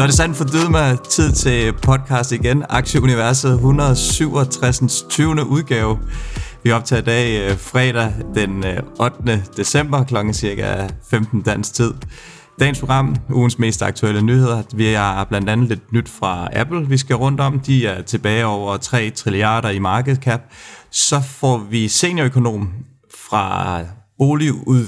Så er det sandt for med tid til podcast igen. Aktieuniverset 167. 20. udgave. Vi optager i dag øh, fredag den øh, 8. December kl. cirka 15 dansk tid. Dagens program, ugens mest aktuelle nyheder. Vi har blandt andet lidt nyt fra Apple, vi skal rundt om. De er tilbage over 3 trilliarder i market cap. Så får vi seniorøkonom fra boligud,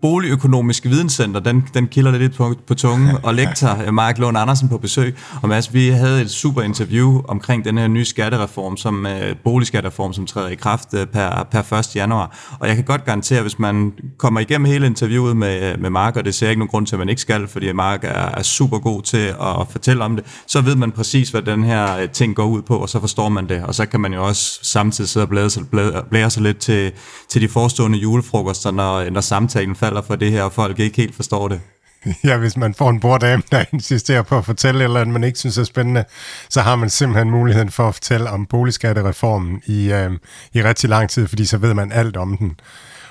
boligøkonomisk videnscenter, den, den kilder lidt på, på tungen, og lektor Mark Lund Andersen på besøg. Og Mads, vi havde et super interview omkring den her nye skattereform, som uh, boligskattereform, som træder i kraft uh, per, per 1. januar. Og jeg kan godt garantere, hvis man kommer igennem hele interviewet med, med Mark, og det ser jeg ikke nogen grund til, at man ikke skal, fordi Mark er, er super god til at fortælle om det, så ved man præcis, hvad den her ting går ud på, og så forstår man det. Og så kan man jo også samtidig sidde og blære sig, blære, blære sig lidt til, til de forestående julefrokoster, frokoster, når, når samtalen falder for det her, og folk ikke helt forstår det. Ja, hvis man får en borddame, der insisterer på at fortælle et eller andet, man ikke synes er spændende, så har man simpelthen muligheden for at fortælle om boligskattereformen i, øh, i rigtig lang tid, fordi så ved man alt om den.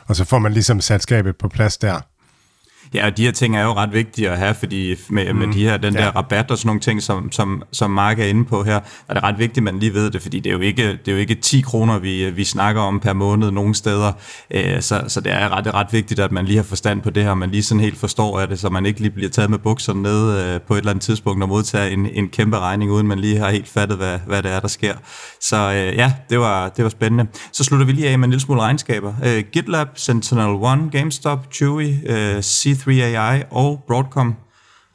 Og så får man ligesom sat skabet på plads der. Ja, og de her ting er jo ret vigtige at have, fordi med, mm, med de her, den ja. der rabat og sådan nogle ting, som, som, som Mark er inde på her, er det ret vigtigt, at man lige ved det, fordi det er jo ikke, det er jo ikke 10 kroner, vi, vi snakker om per måned nogle steder, øh, så, så det er ret, ret vigtigt, at man lige har forstand på det her, man lige sådan helt forstår af det, så man ikke lige bliver taget med bukserne ned øh, på et eller andet tidspunkt og modtager en, en kæmpe regning, uden man lige har helt fattet, hvad, hvad det er, der sker. Så øh, ja, det var, det var spændende. Så slutter vi lige af med en lille smule regnskaber. Øh, GitLab, Sentinel-1, GameStop, Chewy, øh, C3 E 3AI og Broadcom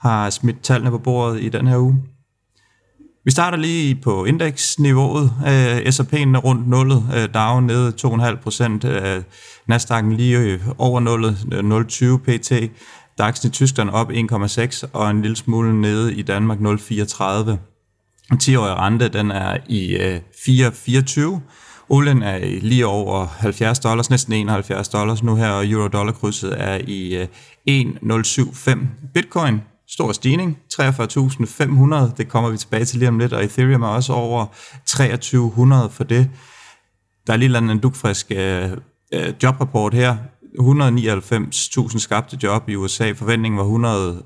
har smidt tallene på bordet i den her uge. Vi starter lige på indeksniveauet. Øh, uh, S&P'en er rundt nullet, uh, Dow nede 2,5 procent, øh, Nasdaq'en lige over nullet, 0,20 pt. DAX'en i Tyskland op 1,6 og en lille smule nede i Danmark 0,34. 10-årige rente den er i 4,24 Olien er lige over 70 dollars, næsten 71 dollars nu her, og euro-dollar-krydset er i 1,075. Bitcoin, stor stigning, 43.500, det kommer vi tilbage til lige om lidt, og Ethereum er også over 2300 for det. Der er lige en dugfrisk øh, øh jobrapport her, 199.000 skabte job i USA, forventningen var 100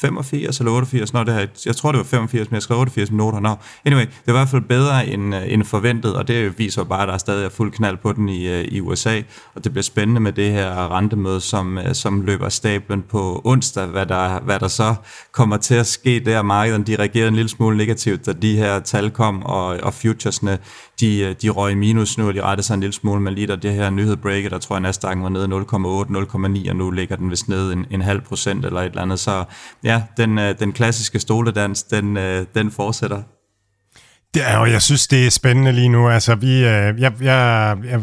85 eller 88, når det her, jeg tror det var 85, men jeg skrev 88 minutter. Nå. Anyway, det var i hvert fald bedre end, øh, end forventet, og det viser bare, at der er stadig er fuld knald på den i, øh, i USA, og det bliver spændende med det her rentemøde, som, øh, som løber stablen på onsdag, hvad der, hvad der så kommer til at ske der. Markedet de reagerede en lille smule negativt, da de her tal kom, og, og futuresne de, de røg i minus nu, og de rettede sig en lille smule, men lige der det her nyhed breaket, der tror jeg Nasdaq var nede 0,8, 0,9, og nu ligger den vist nede en, en halv procent eller et eller andet. Så ja, den, øh, den klassiske stoledans, den, øh, den fortsætter. Det er jeg synes, det er spændende lige nu. Altså, vi, øh, jeg, jeg, jeg,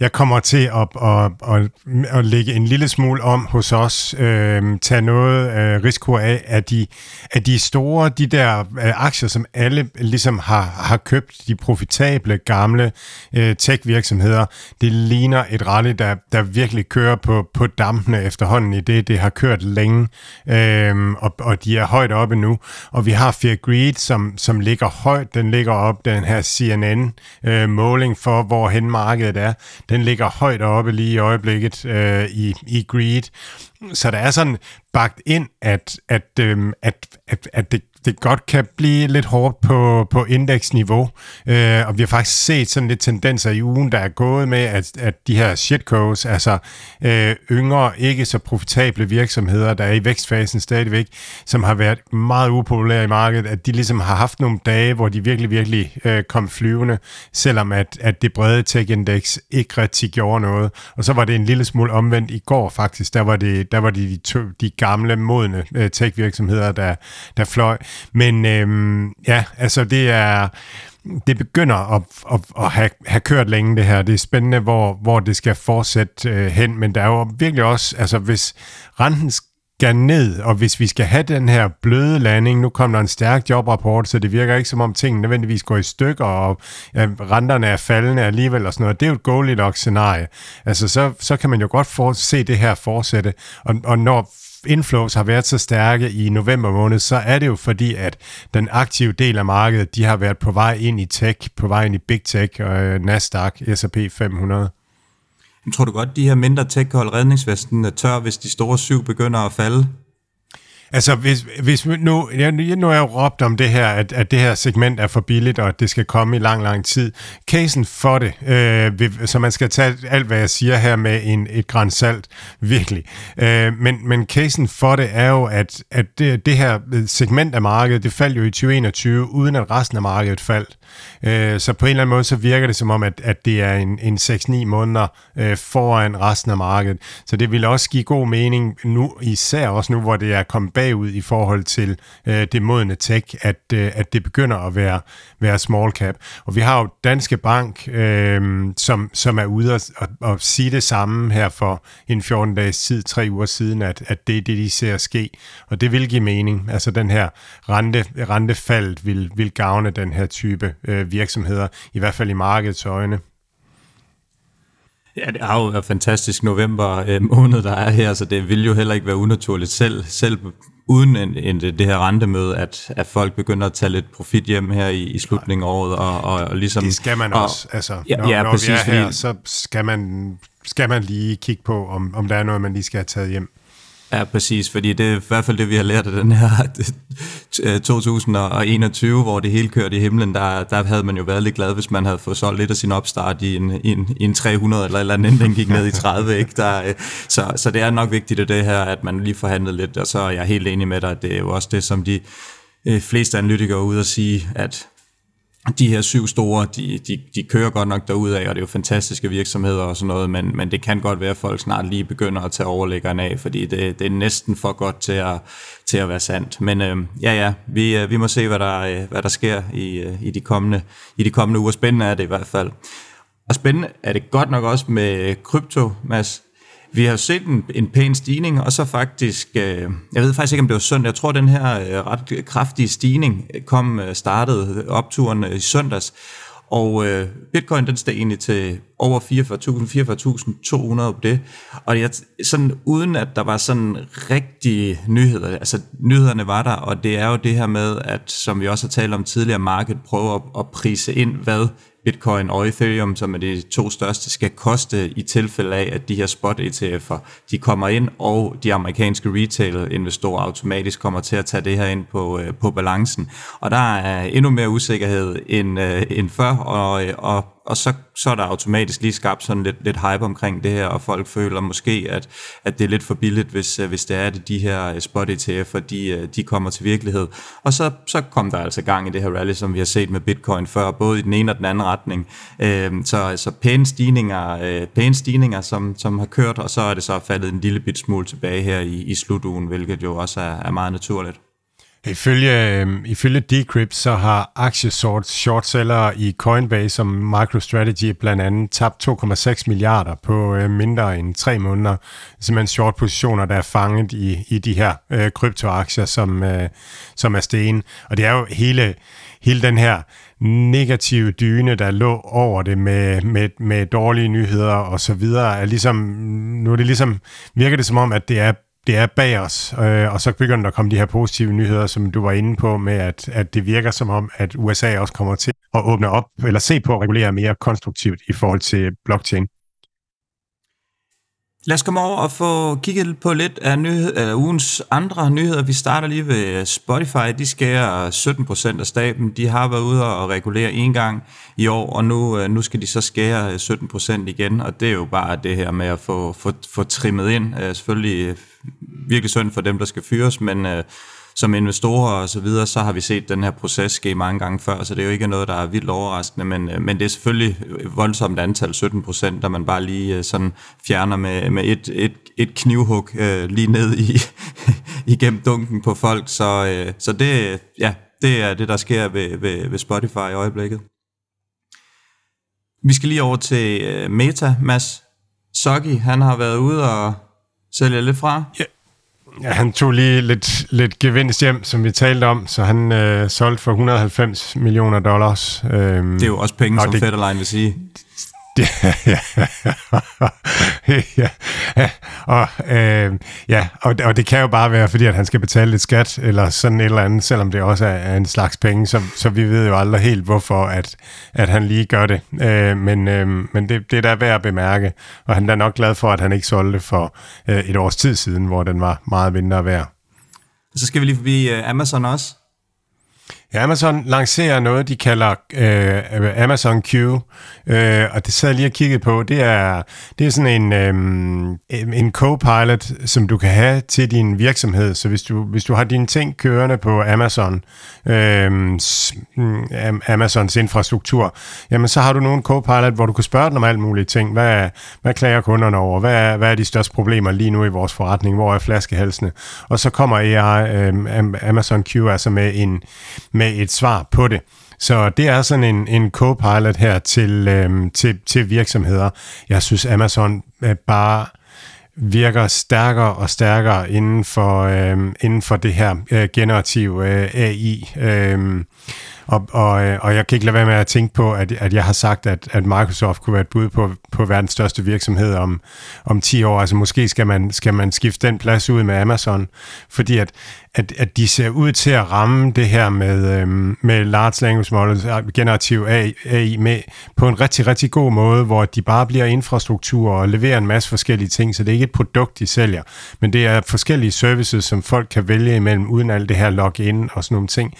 jeg kommer til at, at, at, at lægge en lille smule om hos os, øh, tage noget øh, risiko af, at de, at de store, de der øh, aktier, som alle ligesom har, har købt, de profitable, gamle øh, tech-virksomheder, det ligner et rally, der, der virkelig kører på, på dampene efterhånden i det. Det har kørt længe, øh, og, og de er højt oppe nu. Og vi har Fear Greed, som, som ligger højt. Den ligger ligger op, den her CNN-måling øh, for, hvor hen markedet er, den ligger højt oppe lige i øjeblikket øh, i, i Greed. Så der er sådan bagt ind, at, at, øhm, at, at, at det det godt kan blive lidt hårdt på, på indeksniveau. Øh, og vi har faktisk set sådan lidt tendenser i ugen, der er gået med, at, at de her shitcodes, altså øh, yngre, ikke så profitable virksomheder, der er i vækstfasen stadigvæk, som har været meget upopulære i markedet, at de ligesom har haft nogle dage, hvor de virkelig, virkelig øh, kom flyvende, selvom at, at det brede tech-index ikke rigtig gjorde noget. Og så var det en lille smule omvendt i går faktisk, der var det, der var de, de, to, de gamle, modne øh, tech-virksomheder, der, der fløj. Men øh, ja, altså det er det begynder at, at, at have, have kørt længe det her. Det er spændende, hvor, hvor det skal fortsætte øh, hen, men der er jo virkelig også, altså hvis renten skal ned, og hvis vi skal have den her bløde landing, nu kommer der en stærk jobrapport, så det virker ikke som om tingene nødvendigvis går i stykker, og ja, renterne er faldende alligevel og sådan noget. Det er jo et Goldilocks scenarie. Altså, så, så kan man jo godt for, se det her fortsætte, og, og når inflows har været så stærke i november måned, så er det jo fordi, at den aktive del af markedet, de har været på vej ind i tech, på vej ind i big tech, og øh, Nasdaq, S&P 500. Jeg tror du godt, de her mindre tech-hold redningsvesten tør, hvis de store syv begynder at falde? Altså, hvis, hvis nu, jeg, nu er jeg jo råbt om det her, at, at det her segment er for billigt, og at det skal komme i lang, lang tid. Casen for det, øh, så man skal tage alt, hvad jeg siger her med en, et græn salt, virkelig. Øh, men, men casen for det er jo, at, at det, det her segment af markedet, det faldt jo i 2021, uden at resten af markedet faldt. Øh, så på en eller anden måde, så virker det som om, at, at det er en, en 6-9 måneder øh, foran resten af markedet. Så det vil også give god mening nu, især også nu, hvor det er kommet bagud i forhold til øh, det modne tech, at, øh, at det begynder at være, være small cap. Og vi har jo Danske Bank, øh, som, som er ude og, og, og sige det samme her for en 14 dages tid, tre uger siden, at, at det er det, de ser ske. Og det vil give mening. Altså den her rente, rentefald vil, vil gavne den her type øh, virksomheder, i hvert fald i markedets øjne. Ja, det er jo en fantastisk november øh, måned, der er her, så det vil jo heller ikke være unaturligt selv, selv uden en, en, det her rentemøde, at, at folk begynder at tage lidt profit hjem her i, i slutningen af året. Og, og, og ligesom, det skal man og, også. Altså, ja, når, ja, når præcis, vi er her, fordi, så skal man, skal man lige kigge på, om, om der er noget, man lige skal have taget hjem. Ja, præcis, fordi det er i hvert fald det, vi har lært af den her øh, 2021, hvor det hele kørte i himlen, der, der havde man jo været lidt glad, hvis man havde fået solgt lidt af sin opstart i en, i en, i en 300 eller eller andet, den gik ned i 30, ikke? Der, øh, så, så det er nok vigtigt at det her, at man lige forhandlede lidt, og så er jeg helt enig med dig, at det er jo også det, som de øh, fleste analytikere er ude og sige, at de her syv store, de, de, de kører godt nok derudad, og det er jo fantastiske virksomheder og sådan noget, men, men det kan godt være, at folk snart lige begynder at tage overlæggeren af, fordi det, det er næsten for godt til at, til at være sandt. Men øh, ja, ja, vi, øh, vi må se, hvad der, øh, hvad der sker i, øh, i, de kommende, i de kommende uger. Spændende er det i hvert fald. Og spændende er det godt nok også med krypto, Mads. Vi har set en, en pæn stigning, og så faktisk, øh, jeg ved faktisk ikke, om det var søndag, jeg tror, den her øh, ret kraftige stigning øh, kom, øh, startede opturen øh, i søndags, og øh, bitcoin den steg egentlig til over 44.000, 44.200 på det. Og jeg, sådan, uden at der var sådan rigtige nyheder, altså nyhederne var der, og det er jo det her med, at som vi også har talt om tidligere, markedet prøver at, at prise ind, hvad Bitcoin og Ethereum, som er de to største, skal koste i tilfælde af, at de her spot ETF'er, de kommer ind, og de amerikanske retail-investorer automatisk kommer til at tage det her ind på, øh, på balancen. Og der er endnu mere usikkerhed end, øh, end før, og, øh, og og så, så er der automatisk lige skabt sådan lidt, lidt hype omkring det her, og folk føler måske, at, at det er lidt for billigt, hvis, øh, hvis det er, at de her øh, spot ETF'er, de, øh, de kommer til virkelighed. Og så, så kom der altså gang i det her rally, som vi har set med Bitcoin før, både i den ene og den anden retning. Øh, så, så pæne stigninger, pæne stigninger som, som har kørt, og så er det så faldet en lille bit smule tilbage her i, i slutugen, hvilket jo også er, er meget naturligt. Ifølge, øh, ifølge Decrypt, så har aktiesort shortsellere i Coinbase som MicroStrategy blandt andet tabt 2,6 milliarder på øh, mindre end tre måneder. Simpelthen short positioner, der er fanget i, i de her øh, kryptoaktier, som, øh, som er sten. Og det er jo hele, hele den her negative dyne, der lå over det med, med, med dårlige nyheder og så videre, er ligesom, nu er det ligesom, virker det som om, at det er det er bag os, øh, og så begynder der at komme de her positive nyheder, som du var inde på, med at, at det virker som om, at USA også kommer til at åbne op, eller se på at regulere mere konstruktivt i forhold til blockchain. Lad os komme over og få kigget på lidt af nyhed, uh, ugens andre nyheder. Vi starter lige ved Spotify. De skærer 17% af staben. De har været ude og regulere en gang i år, og nu, øh, nu skal de så skære 17% igen. Og det er jo bare det her med at få, få, få trimmet ind. Øh, selvfølgelig virkelig synd for dem, der skal fyres, men øh, som investorer og så videre, så har vi set den her proces ske mange gange før, så det er jo ikke noget, der er vildt overraskende, men, øh, men det er selvfølgelig voldsomt antal, 17 procent, der man bare lige øh, sådan fjerner med, med et, et, et knivhug øh, lige ned i, igennem dunken på folk, så, øh, så det, ja, det er det, der sker ved, ved, ved Spotify i øjeblikket. Vi skal lige over til øh, Meta, Mads. Soggy, han har været ude og sælge lidt fra. Ja, Ja, han tog lige lidt, lidt gevinst hjem, som vi talte om, så han øh, solgte for 190 millioner dollars. Øhm, det er jo også penge, som det, vil sige. Det, ja, ja, og, øh, ja og, og det kan jo bare være, fordi at han skal betale lidt skat, eller sådan et eller andet, selvom det også er, en slags penge, så, så vi ved jo aldrig helt, hvorfor at, at han lige gør det. Øh, men øh, men det, det er da værd at bemærke, og han er nok glad for, at han ikke solgte for øh, et års tid siden, hvor den var meget mindre værd. Så skal vi lige forbi øh, Amazon også. Amazon lancerer noget, de kalder øh, Amazon Q, øh, og det sad jeg lige og kiggede på. Det er, det er sådan en, øh, en co-pilot, som du kan have til din virksomhed. Så hvis du, hvis du har dine ting kørende på Amazon, øh, mm, Amazons infrastruktur, jamen så har du nogle co-pilot, hvor du kan spørge den om alt mulige ting. Hvad, hvad klager kunderne over? Hvad er, hvad er de største problemer lige nu i vores forretning? Hvor er flaskehalsene? Og så kommer AI, øh, Amazon Q altså med en med et svar på det. Så det er sådan en, en co-pilot her til, øhm, til, til virksomheder. Jeg synes, Amazon øh, bare virker stærkere og stærkere inden for, øh, inden for det her øh, generative øh, AI. Øh, og, og, øh, og jeg kan ikke lade være med at tænke på, at, at jeg har sagt, at, at Microsoft kunne være et bud på, på verdens største virksomhed om, om 10 år. Altså måske skal man, skal man skifte den plads ud med Amazon, fordi at at, at de ser ud til at ramme det her med, øhm, med large language models, generativ AI, med på en rigtig, rigtig god måde, hvor de bare bliver infrastruktur og leverer en masse forskellige ting, så det er ikke et produkt, de sælger, men det er forskellige services, som folk kan vælge imellem, uden alt det her login og sådan nogle ting.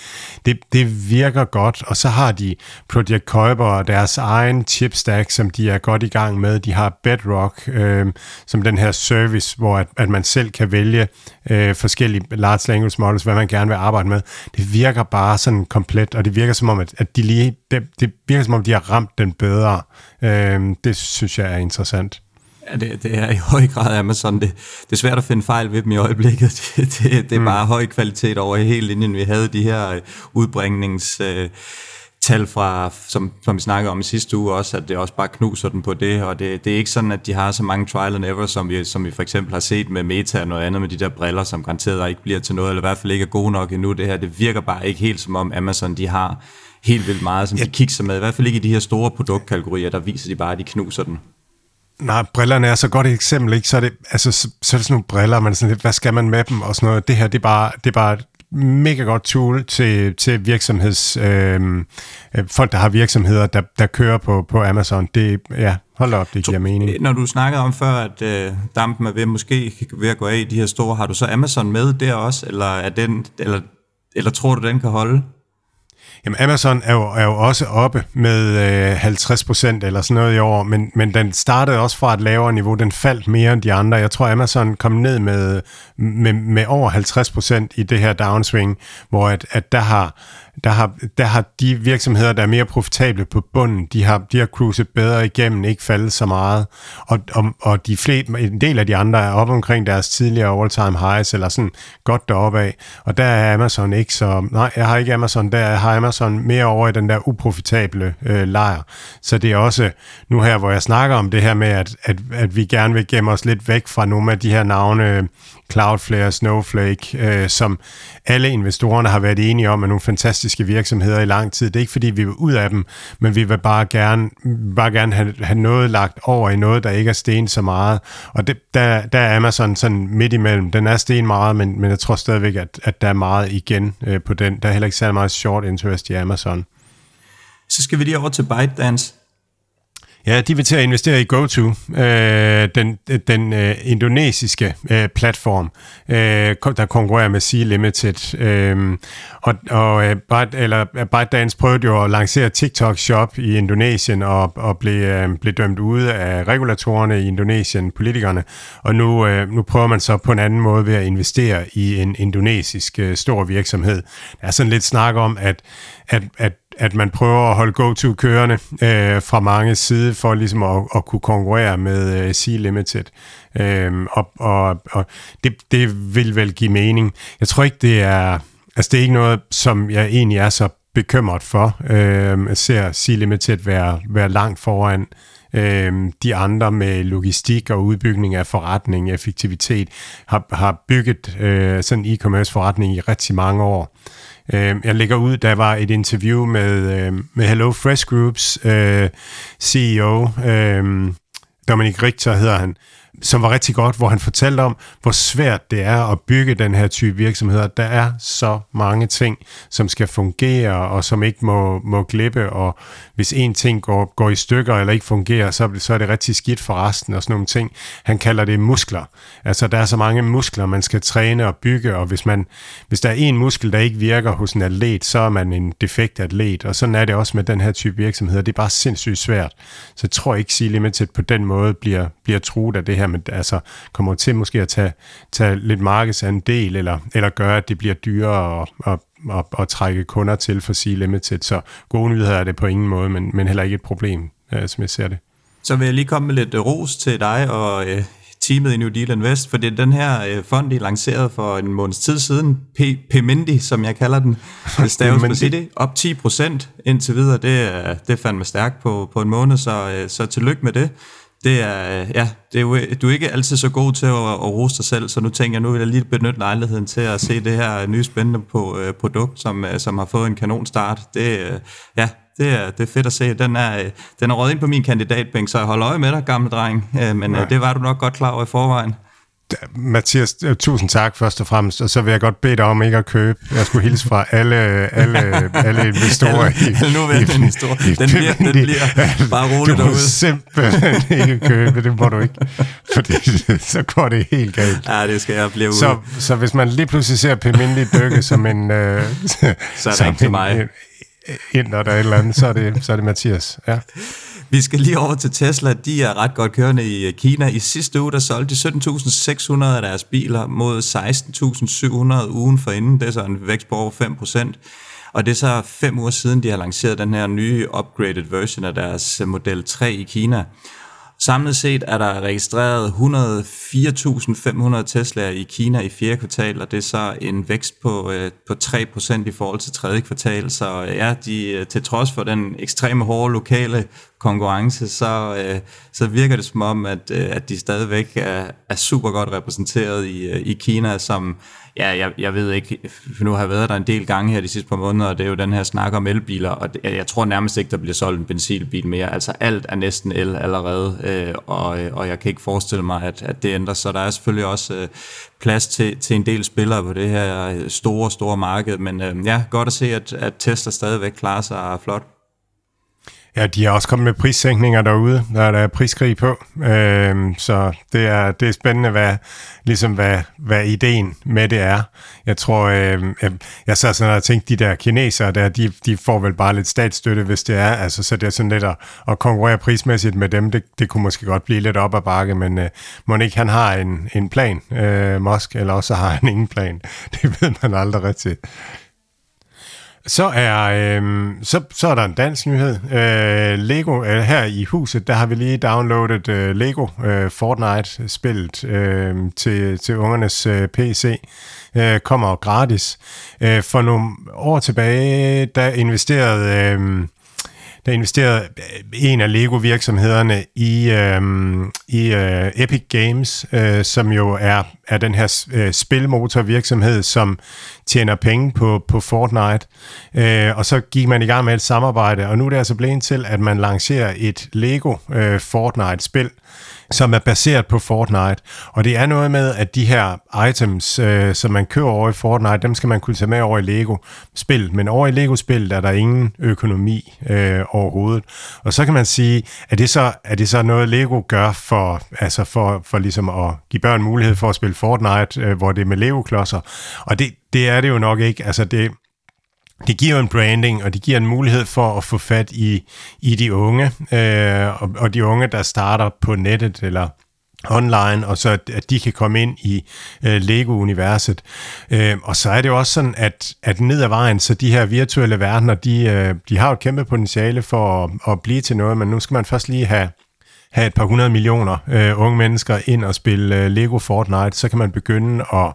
Det, det virker godt, og så har de Project Kuiper og deres egen chipstack, som de er godt i gang med. De har Bedrock, øh, som den her service, hvor at, at man selv kan vælge øh, forskellige large language models, hvad man gerne vil arbejde med. Det virker bare sådan komplet, og det virker som om, at, at de lige, det, det virker som om, de har ramt den bedre. Øh, det synes jeg er interessant. Ja, det, det er i høj grad Amazon. Det, det er svært at finde fejl ved dem i øjeblikket. Det, det, det er mm. bare høj kvalitet over hele linjen. Vi havde de her udbringnings... Øh, tal fra, som, som vi snakkede om i sidste uge også, at det også bare knuser den på det, og det, det er ikke sådan, at de har så mange trial and ever, som vi, som vi for eksempel har set med Meta og noget andet med de der briller, som garanteret ikke bliver til noget, eller i hvert fald ikke er gode nok endnu. Det her, det virker bare ikke helt som om Amazon, de har helt vildt meget, som ja. de kigger med, i hvert fald ikke i de her store produktkategorier, der viser de bare, at de knuser den. Nej, brillerne er så godt et eksempel, ikke? Så er det, altså, så, så er det sådan nogle briller, man sådan lidt, hvad skal man med dem og sådan noget. Det her, det er bare, det er bare mega godt tool til, til virksomheds, øhm, øh, folk, der har virksomheder, der, der kører på, på Amazon. Det, ja, hold op, det giver mening. Når du snakkede om før, at øh, dampen er ved, måske ved at gå af i de her store, har du så Amazon med der også, eller, er den, eller, eller tror du, den kan holde? Jamen Amazon er jo, er jo også oppe med øh, 50 procent eller sådan noget i år, men, men den startede også fra et lavere niveau. Den faldt mere end de andre. Jeg tror, Amazon kom ned med, med, med over 50 procent i det her downswing, hvor at, at der har der har, der har de virksomheder, der er mere profitable på bunden, de har, de har cruiset bedre igennem, ikke faldet så meget. Og, og, og de fleste, en del af de andre er op omkring deres tidligere all-time highs, eller sådan godt deroppe af. Og der er Amazon ikke så... Nej, jeg har ikke Amazon. Der har Amazon mere over i den der uprofitable øh, lejr. Så det er også nu her, hvor jeg snakker om det her med, at, at, at vi gerne vil gemme os lidt væk fra nogle af de her navne, Cloudflare, Snowflake, øh, som alle investorerne har været enige om er nogle fantastiske virksomheder i lang tid. Det er ikke fordi, vi vil ud af dem, men vi vil bare gerne, bare gerne have, have noget lagt over i noget, der ikke er sten så meget. Og det, der, der er Amazon sådan midt imellem. Den er sten meget, men, men jeg tror stadigvæk, at, at der er meget igen øh, på den. Der er heller ikke særlig meget short interest i Amazon. Så skal vi lige over til ByteDance. Ja, de vil til at investere i GoTo, øh, den, den øh, indonesiske øh, platform, øh, der konkurrerer med Sea Limited. Øh, og og øh, Byte, eller, øh, ByteDance prøvede jo at lancere TikTok Shop i Indonesien og, og blev, øh, blev dømt ude af regulatorerne i Indonesien, politikerne. Og nu, øh, nu prøver man så på en anden måde ved at investere i en indonesisk øh, stor virksomhed. Der er sådan lidt snak om, at, at, at at man prøver at holde go-to kørende øh, fra mange side for ligesom at, at kunne konkurrere med øh, C-Limited. Øh, og og, og det, det vil vel give mening. Jeg tror ikke, det er... Altså, det er ikke noget, som jeg egentlig er så bekymret for. Øh, jeg ser C-Limited være, være langt foran Øh, de andre med logistik og udbygning af forretning, effektivitet, har, har bygget øh, sådan en e-commerce forretning i rigtig mange år. Øh, jeg lægger ud, der var et interview med, øh, med Hello Fresh Groups øh, CEO, øh, Dominik Richter hedder han, som var rigtig godt, hvor han fortalte om, hvor svært det er at bygge den her type virksomheder. Der er så mange ting, som skal fungere, og som ikke må, må glippe, og hvis en ting går, går i stykker eller ikke fungerer, så, så er det rigtig skidt for resten og sådan nogle ting. Han kalder det muskler. Altså, der er så mange muskler, man skal træne og bygge, og hvis, man, hvis der er en muskel, der ikke virker hos en atlet, så er man en defekt atlet, og sådan er det også med den her type virksomheder. Det er bare sindssygt svært. Så jeg tror ikke, at Limited på den måde bliver, bliver truet af det her, men altså kommer til måske at tage, tage lidt markedsandel, eller, eller gøre, at det bliver dyrere at, at, at, at trække kunder til for Sea Limited. Så gode nyheder er det på ingen måde, men, men heller ikke et problem, øh, som jeg ser det. Så vil jeg lige komme med lidt ros til dig og øh, teamet i New Deal Invest, for det er den her øh, fond, de lancerede for en måneds tid siden, P- Pemindi, som jeg kalder den, det staves på City, op 10 procent indtil videre, det er, det er fandme stærkt på, på en måned, så, øh, så tillykke med det det er, ja, det er jo, du er ikke altid så god til at, at rose dig selv, så nu tænker jeg, nu vil jeg lige benytte lejligheden til at se det her nye spændende på, uh, produkt, som, som har fået en kanonstart. Det, uh, ja, det er, det er fedt at se. Den er, den er råd ind på min kandidatbænk, så jeg holder øje med dig, gamle dreng. Uh, men uh, det var du nok godt klar over i forvejen. Mathias, øh, tusind tak først og fremmest, og så vil jeg godt bede dig om ikke at købe. Jeg skulle hilse fra alle, alle, alle investorer i, nu i, investor. Den, bliver, den bliver bare roligt derude. Du må simpelthen ikke købe, det må du ikke, fordi så går det helt galt. Ja, det skal jeg blive så, så hvis man lige pludselig ser Pimindi dykke som en... Øh, så er det ikke til mig. En, en, der er et eller andet, så er det, så er det Mathias. Ja. Vi skal lige over til Tesla. De er ret godt kørende i øh, Kina. I sidste uge, der solgte de 17.600 af deres biler mod 16.700 ugen forinden. Det er så en vækst på over 5% Og det er så fem uger siden, de har lanceret den her nye upgraded version af deres øh, Model 3 i Kina. Samlet set er der registreret 104.500 Teslaer i Kina i fjerde kvartal, og det er så en vækst på, øh, på 3% i forhold til tredje kvartal. Så øh, ja, de, øh, til trods for den ekstreme hårde lokale konkurrence, så, så virker det som om, at, at de stadigvæk er, er super godt repræsenteret i, i Kina, som Ja, jeg, jeg ved ikke, for nu har jeg været der en del gange her de sidste par måneder, og det er jo den her snak om elbiler, og det, jeg tror nærmest ikke, der bliver solgt en benzinbil mere. Altså alt er næsten el allerede, øh, og, øh, og jeg kan ikke forestille mig, at, at det ændrer Så der er selvfølgelig også øh, plads til, til en del spillere på det her store, store marked, men øh, ja, godt at se, at, at Tesla stadigvæk klarer sig flot. Ja, de har også kommet med prissænkninger derude. Der er der priskrig på. Øhm, så det er, det er spændende, hvad, ligesom hvad, hvad ideen med det er. Jeg tror, øhm, jeg, jeg sad sådan og tænkte, de der kinesere der, de, de får vel bare lidt statsstøtte, hvis det er. Altså, så det er sådan lidt at, at konkurrere prismæssigt med dem. Det, det kunne måske godt blive lidt op ad bakke, men øh, må ikke han har en, en plan, øh, Musk, eller også har han ingen plan. Det ved man aldrig rigtigt. Så er, øh, så, så er der en dansk nyhed. Øh, Lego, øh, her i huset, der har vi lige downloadet øh, Lego øh, Fortnite-spillet øh, til, til ungernes øh, PC. Øh, kommer gratis. Øh, for nogle år tilbage, der investerede... Øh, der investerede øh, en af Lego-virksomhederne i, øh, i øh, Epic Games, øh, som jo er, er den her øh, spilmotorvirksomhed, som tjener penge på, på Fortnite. Øh, og så gik man i gang med et samarbejde, og nu er det altså blevet til, at man lancerer et Lego øh, Fortnite-spil, som er baseret på Fortnite. Og det er noget med, at de her items, øh, som man kører over i Fortnite, dem skal man kunne tage med over i Lego-spil. Men over i Lego-spil er der ingen økonomi øh, overhovedet. Og så kan man sige, at det så, er det så noget, Lego gør for, altså for, for ligesom at give børn mulighed for at spille Fortnite, øh, hvor det er med Lego-klodser. Og det, det er det jo nok ikke. Altså det, det giver en branding, og det giver en mulighed for at få fat i, i de unge, øh, og, og de unge, der starter på nettet eller online, og så at de kan komme ind i øh, Lego-universet. Øh, og så er det jo også sådan, at, at ned ad vejen, så de her virtuelle verdener, de, øh, de har jo et kæmpe potentiale for at, at blive til noget, men nu skal man først lige have have et par hundrede millioner øh, unge mennesker ind og spille øh, Lego Fortnite, så kan man begynde at,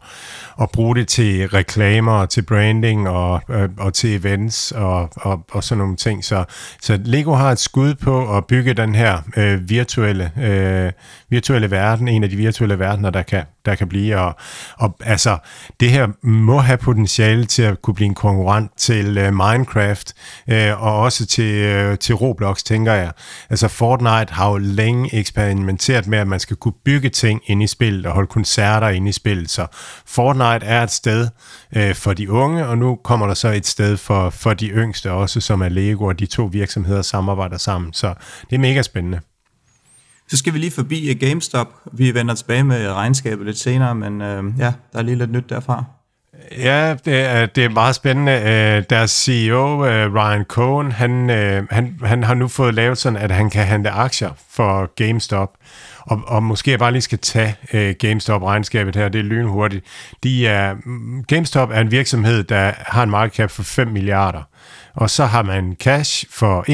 at bruge det til reklamer, til branding og, øh, og til events og, og, og sådan nogle ting. Så, så Lego har et skud på at bygge den her øh, virtuelle, øh, virtuelle verden, en af de virtuelle verdener, der kan, der kan blive. Og, og altså, det her må have potentiale til at kunne blive en konkurrent til øh, Minecraft, øh, og også til, øh, til Roblox, tænker jeg. Altså, Fortnite har jo længe eksperimenteret med, at man skal kunne bygge ting ind i spillet og holde koncerter ind i spillet. Så Fortnite er et sted øh, for de unge, og nu kommer der så et sted for, for de yngste også, som er Lego, og de to virksomheder samarbejder sammen. Så det er mega spændende. Så skal vi lige forbi øh, GameStop. Vi vender tilbage med regnskabet lidt senere, men øh, ja, der er lige lidt nyt derfra. Ja, det er, det er meget spændende. Øh, deres CEO, øh, Ryan Cohen, han, øh, han, han har nu fået lavet sådan, at han kan handle aktier for GameStop. Og, og måske jeg bare lige skal tage GameStop-regnskabet her, det er lynhurtigt. De er, mm, GameStop er en virksomhed, der har en market cap for 5 milliarder og så har man cash for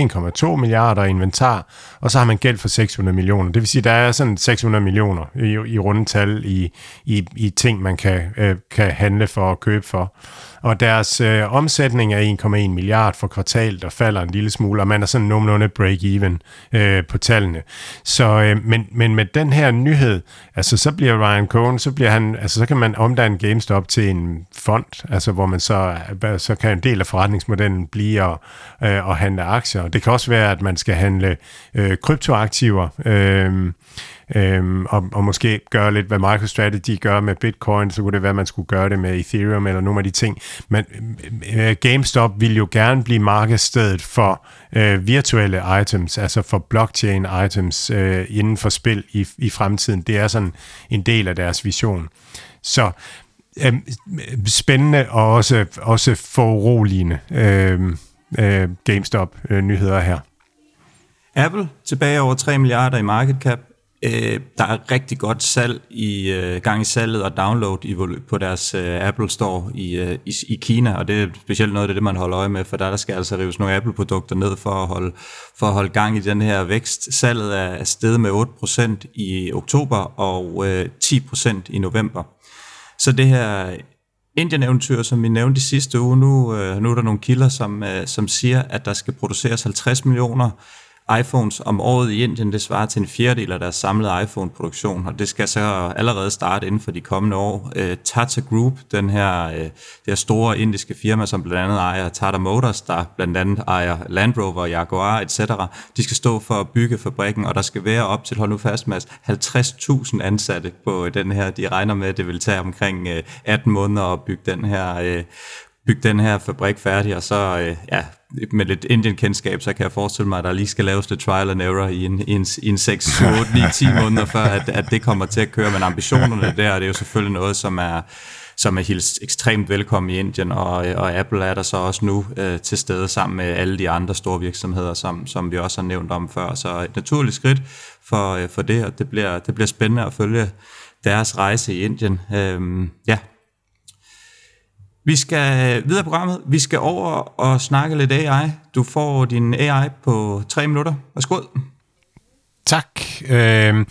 1,2 milliarder inventar, og så har man gæld for 600 millioner. Det vil sige, der er sådan 600 millioner i, i rundetal i, i, i ting, man kan, øh, kan handle for og købe for og deres øh, omsætning er 1,1 milliard for kvartal, der falder en lille smule, og man er sådan nogenlunde break-even øh, på tallene. Så, øh, men, men med den her nyhed, altså så bliver Ryan Cohen, så bliver han, altså så kan man omdanne GameStop til en fond, altså hvor man så, øh, så kan en del af forretningsmodellen blive at, øh, at handle aktier. Det kan også være, at man skal handle øh, kryptoaktiver, øh, øhm, og, og måske gøre lidt, hvad MicroStrategy gør med Bitcoin, så kunne det være, at man skulle gøre det med Ethereum eller nogle af de ting. Men øh, øh, GameStop vil jo gerne blive markedsstedet for øh, virtuelle items, altså for blockchain items øh, inden for spil i, i fremtiden. Det er sådan en del af deres vision. Så øh, spændende og også, også foruroligende øhm, øh, øh, GameStop-nyheder her. Apple tilbage over 3 milliarder i market cap. Øh, der er rigtig godt salg i øh, gang i salget og download i, på deres øh, Apple Store i, øh, i, i Kina, og det er specielt noget af det, man holder øje med, for der, der skal altså rives nogle Apple-produkter ned for at, holde, for at holde gang i den her vækst. Salget er steget med 8% i oktober og øh, 10% i november. Så det her Indien-eventyr, som vi nævnte i sidste uge, nu, øh, nu er der nogle kilder, som, øh, som siger, at der skal produceres 50 millioner iPhones om året i Indien, det svarer til en fjerdedel af deres samlede iPhone-produktion, og det skal så allerede starte inden for de kommende år. Øh, Tata Group, den her, øh, det her store indiske firma, som blandt andet ejer Tata Motors, der blandt andet ejer Land Rover, Jaguar, etc., de skal stå for at bygge fabrikken, og der skal være op til, hold nu fast Mads, 50.000 ansatte på øh, den her. De regner med, at det vil tage omkring øh, 18 måneder at bygge den her øh, bygge den her fabrik færdig, og så øh, ja, med lidt Indien-kendskab, så kan jeg forestille mig, at der lige skal laves lidt trial and error i en, i en, i en 6, 8, 9, 10 måneder, før at, at det kommer til at køre. Men ambitionerne der, det er jo selvfølgelig noget, som er, som er helt ekstremt velkommen i Indien, og, og Apple er der så også nu øh, til stede sammen med alle de andre store virksomheder, som, som vi også har nævnt om før. Så et naturligt skridt for, øh, for det, og det bliver, det bliver spændende at følge deres rejse i Indien. Øhm, ja, vi skal videre på programmet. Vi skal over og snakke lidt AI. Du får din AI på tre minutter. Værsgo. Tak. Øh,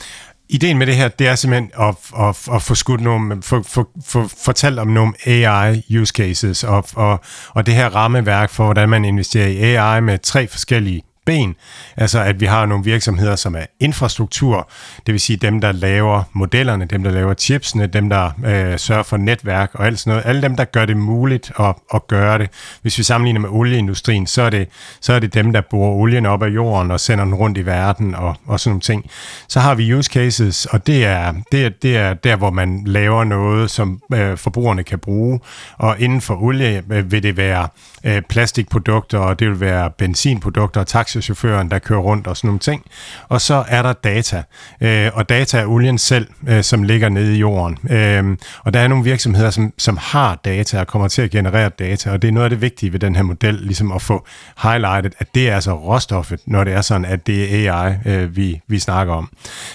ideen med det her, det er simpelthen at, at, at få skudt nogle, for, for, for, fortalt om nogle AI use cases, og, og, og det her rammeværk for, hvordan man investerer i AI med tre forskellige ben. Altså at vi har nogle virksomheder, som er infrastruktur, det vil sige dem, der laver modellerne, dem, der laver chipsene, dem, der øh, sørger for netværk og alt sådan noget. Alle dem, der gør det muligt at, at gøre det. Hvis vi sammenligner med olieindustrien, så er, det, så er det dem, der borer olien op af jorden og sender den rundt i verden og, og sådan nogle ting. Så har vi use cases, og det er, det er, det er der, hvor man laver noget, som øh, forbrugerne kan bruge. Og inden for olie øh, vil det være øh, plastikprodukter, og det vil være benzinprodukter og taxichaufføren, der kører rundt og sådan nogle ting. Og så er der data, øh, og data er olien selv, øh, som ligger nede i jorden. Øh, og der er nogle virksomheder, som, som har data og kommer til at generere data, og det er noget af det vigtige ved den her model, ligesom at få highlightet, at det er altså råstoffet, når det er sådan, at det er AI, øh, vi, vi snakker om.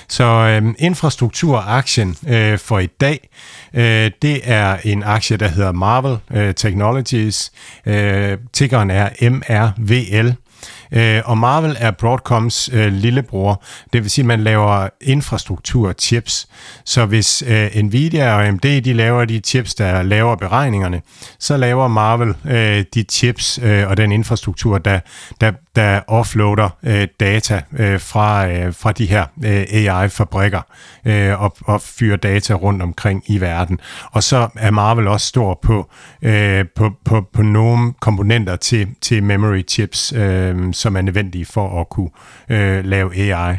Så øh, infrastrukturaktien øh, for i dag, øh, det er en aktie, der hedder Marvel øh, Technologies. Øh, tickeren er MRVL. Øh, og Marvel er Broadcoms øh, lillebror. Det vil sige, at man laver infrastruktur chips. Så hvis øh, Nvidia og AMD de laver de chips, der laver beregningerne, så laver Marvel øh, de chips øh, og den infrastruktur, der, der, der offloader øh, data øh, fra, øh, fra de her øh, AI-fabrikker øh, og, og fyrer data rundt omkring i verden. Og så er Marvel også stor på, øh, på, på, på nogle komponenter til, til memory chips, øh, som er nødvendige for at kunne øh, lave AI.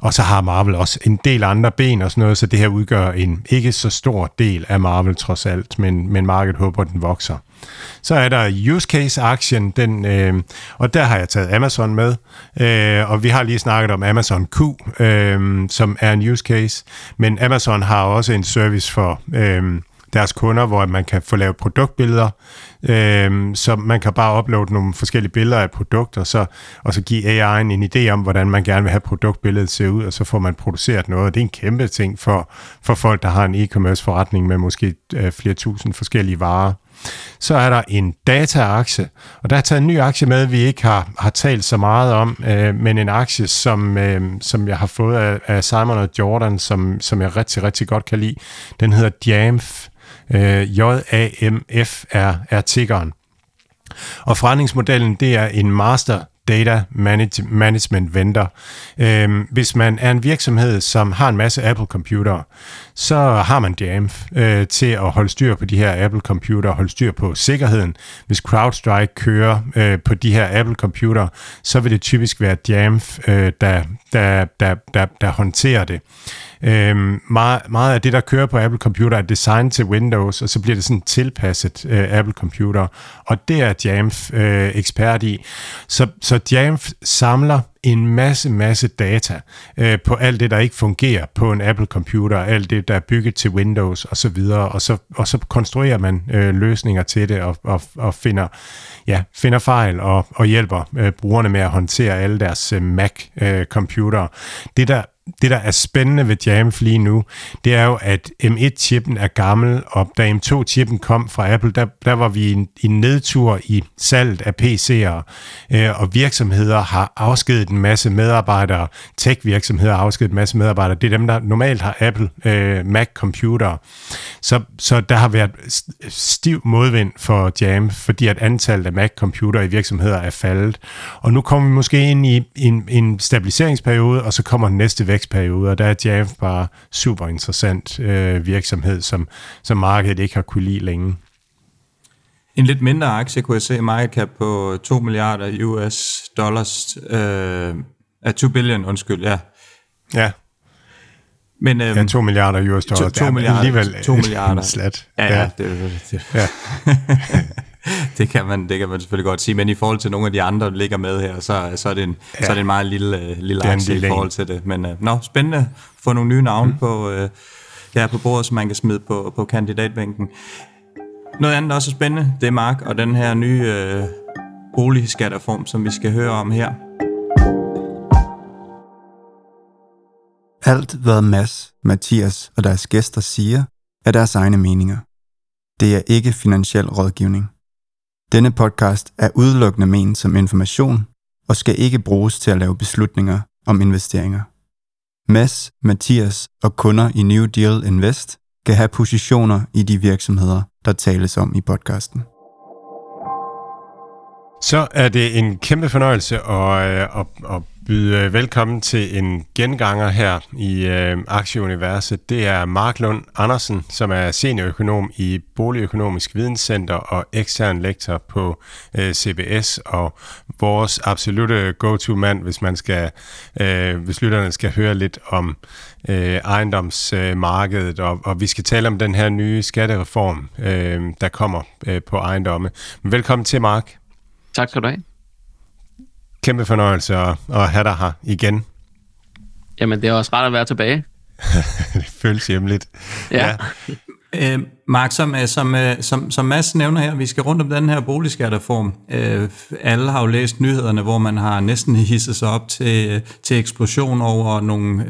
Og så har Marvel også en del andre ben og sådan noget, så det her udgør en ikke så stor del af Marvel trods alt, men, men markedet håber, den vokser. Så er der use case-aktien, den, øh, og der har jeg taget Amazon med, øh, og vi har lige snakket om Amazon Q, øh, som er en use case, men Amazon har også en service for øh, deres kunder, hvor man kan få lavet produktbilleder, øh, så man kan bare uploade nogle forskellige billeder af produkter, så, og så give AI'en en idé om, hvordan man gerne vil have produktbilledet se ud, og så får man produceret noget, og det er en kæmpe ting for, for folk, der har en e-commerce forretning med måske øh, flere tusind forskellige varer. Så er der en dataaktie, og der er taget en ny aktie med, vi ikke har, har talt så meget om, øh, men en aktie, som, øh, som jeg har fået af, af Simon og Jordan, som, som jeg rigtig, rigtig godt kan lide. Den hedder Jamf. Øh, J-A-M-F er, er tiggeren. Og forretningsmodellen, det er en master data management vendor. Øhm, hvis man er en virksomhed, som har en masse Apple-computere, så har man Jamf øh, til at holde styr på de her Apple-computere, holde styr på sikkerheden. Hvis CrowdStrike kører øh, på de her Apple-computere, så vil det typisk være Jamf, øh, der, der, der, der, der håndterer det. Øhm, meget, meget af det, der kører på Apple Computer, er designet til Windows, og så bliver det sådan tilpasset øh, Apple Computer, og det er Jamf øh, ekspert i. Så, så Jamf samler en masse, masse data øh, på alt det, der ikke fungerer på en Apple computer, alt det, der er bygget til Windows og så videre, og så, og så konstruerer man øh, løsninger til det og, og, og finder, ja, finder fejl og, og hjælper øh, brugerne med at håndtere alle deres øh, Mac-computere. Øh, det, der det, der er spændende ved Jamf lige nu, det er jo, at M1-chippen er gammel, og da M2-chippen kom fra Apple, der, der var vi i en, en nedtur i salget af PC'er, øh, og virksomheder har afskedet en masse medarbejdere, tech-virksomheder har afskedet en masse medarbejdere. Det er dem, der normalt har Apple øh, Mac-computer. Så, så der har været stiv modvind for Jamf, fordi at antallet af Mac-computer i virksomheder er faldet. Og nu kommer vi måske ind i en, en stabiliseringsperiode, og så kommer den næste vækstperiode, og der er Jamf bare super interessant øh, virksomhed, som, som markedet ikke har kunne lide længe. En lidt mindre aktie kunne jeg se market cap på 2 milliarder US dollars, øh, af 2 billion, undskyld, ja. Ja. Men, øhm, ja, 2 milliarder US dollars. 2, 2 milliarder. Alligevel 2 milliarder. Slat. Ja, ja. ja. Det, det, det. ja. det, kan man, det kan man selvfølgelig godt sige, men i forhold til nogle af de andre, der ligger med her, så, så, er, det en, ja. så er det en meget lille, øh, lille aktie i forhold til det. Men uh, nå, spændende at få nogle nye navne mm. på, uh, ja, på bordet, som man kan smide på, på kandidatbænken. Noget andet, der også er spændende, det er Mark og den her nye uh, boligskatterform, som vi skal høre om her. Alt, hvad Mads, Mathias og deres gæster siger, er deres egne meninger. Det er ikke finansiel rådgivning. Denne podcast er udelukkende ment som information og skal ikke bruges til at lave beslutninger om investeringer. Mads, Mathias og kunder i New Deal Invest kan have positioner i de virksomheder, der tales om i podcasten. Så er det en kæmpe fornøjelse at, øh, at, at byde øh, velkommen til en genganger her i øh, Aktieuniverset. Det er Mark Lund Andersen, som er seniorøkonom i Boligøkonomisk Videnscenter og ekstern lektor på øh, CBS, og vores absolute go-to-mand, hvis man skal, øh, hvis lytterne skal høre lidt om øh, ejendomsmarkedet, og, og vi skal tale om den her nye skattereform, øh, der kommer øh, på ejendomme. Velkommen til, Mark. Tak skal du have. Kæmpe fornøjelse at, at have dig her igen. Jamen, det er også rart at være tilbage. det føles hjemligt. Ja. ja. Øh, Mark, som, øh, som, øh, som, som Mads nævner her, vi skal rundt om den her boligskatteform. Øh, alle har jo læst nyhederne, hvor man har næsten hisset sig op til, til eksplosion over nogle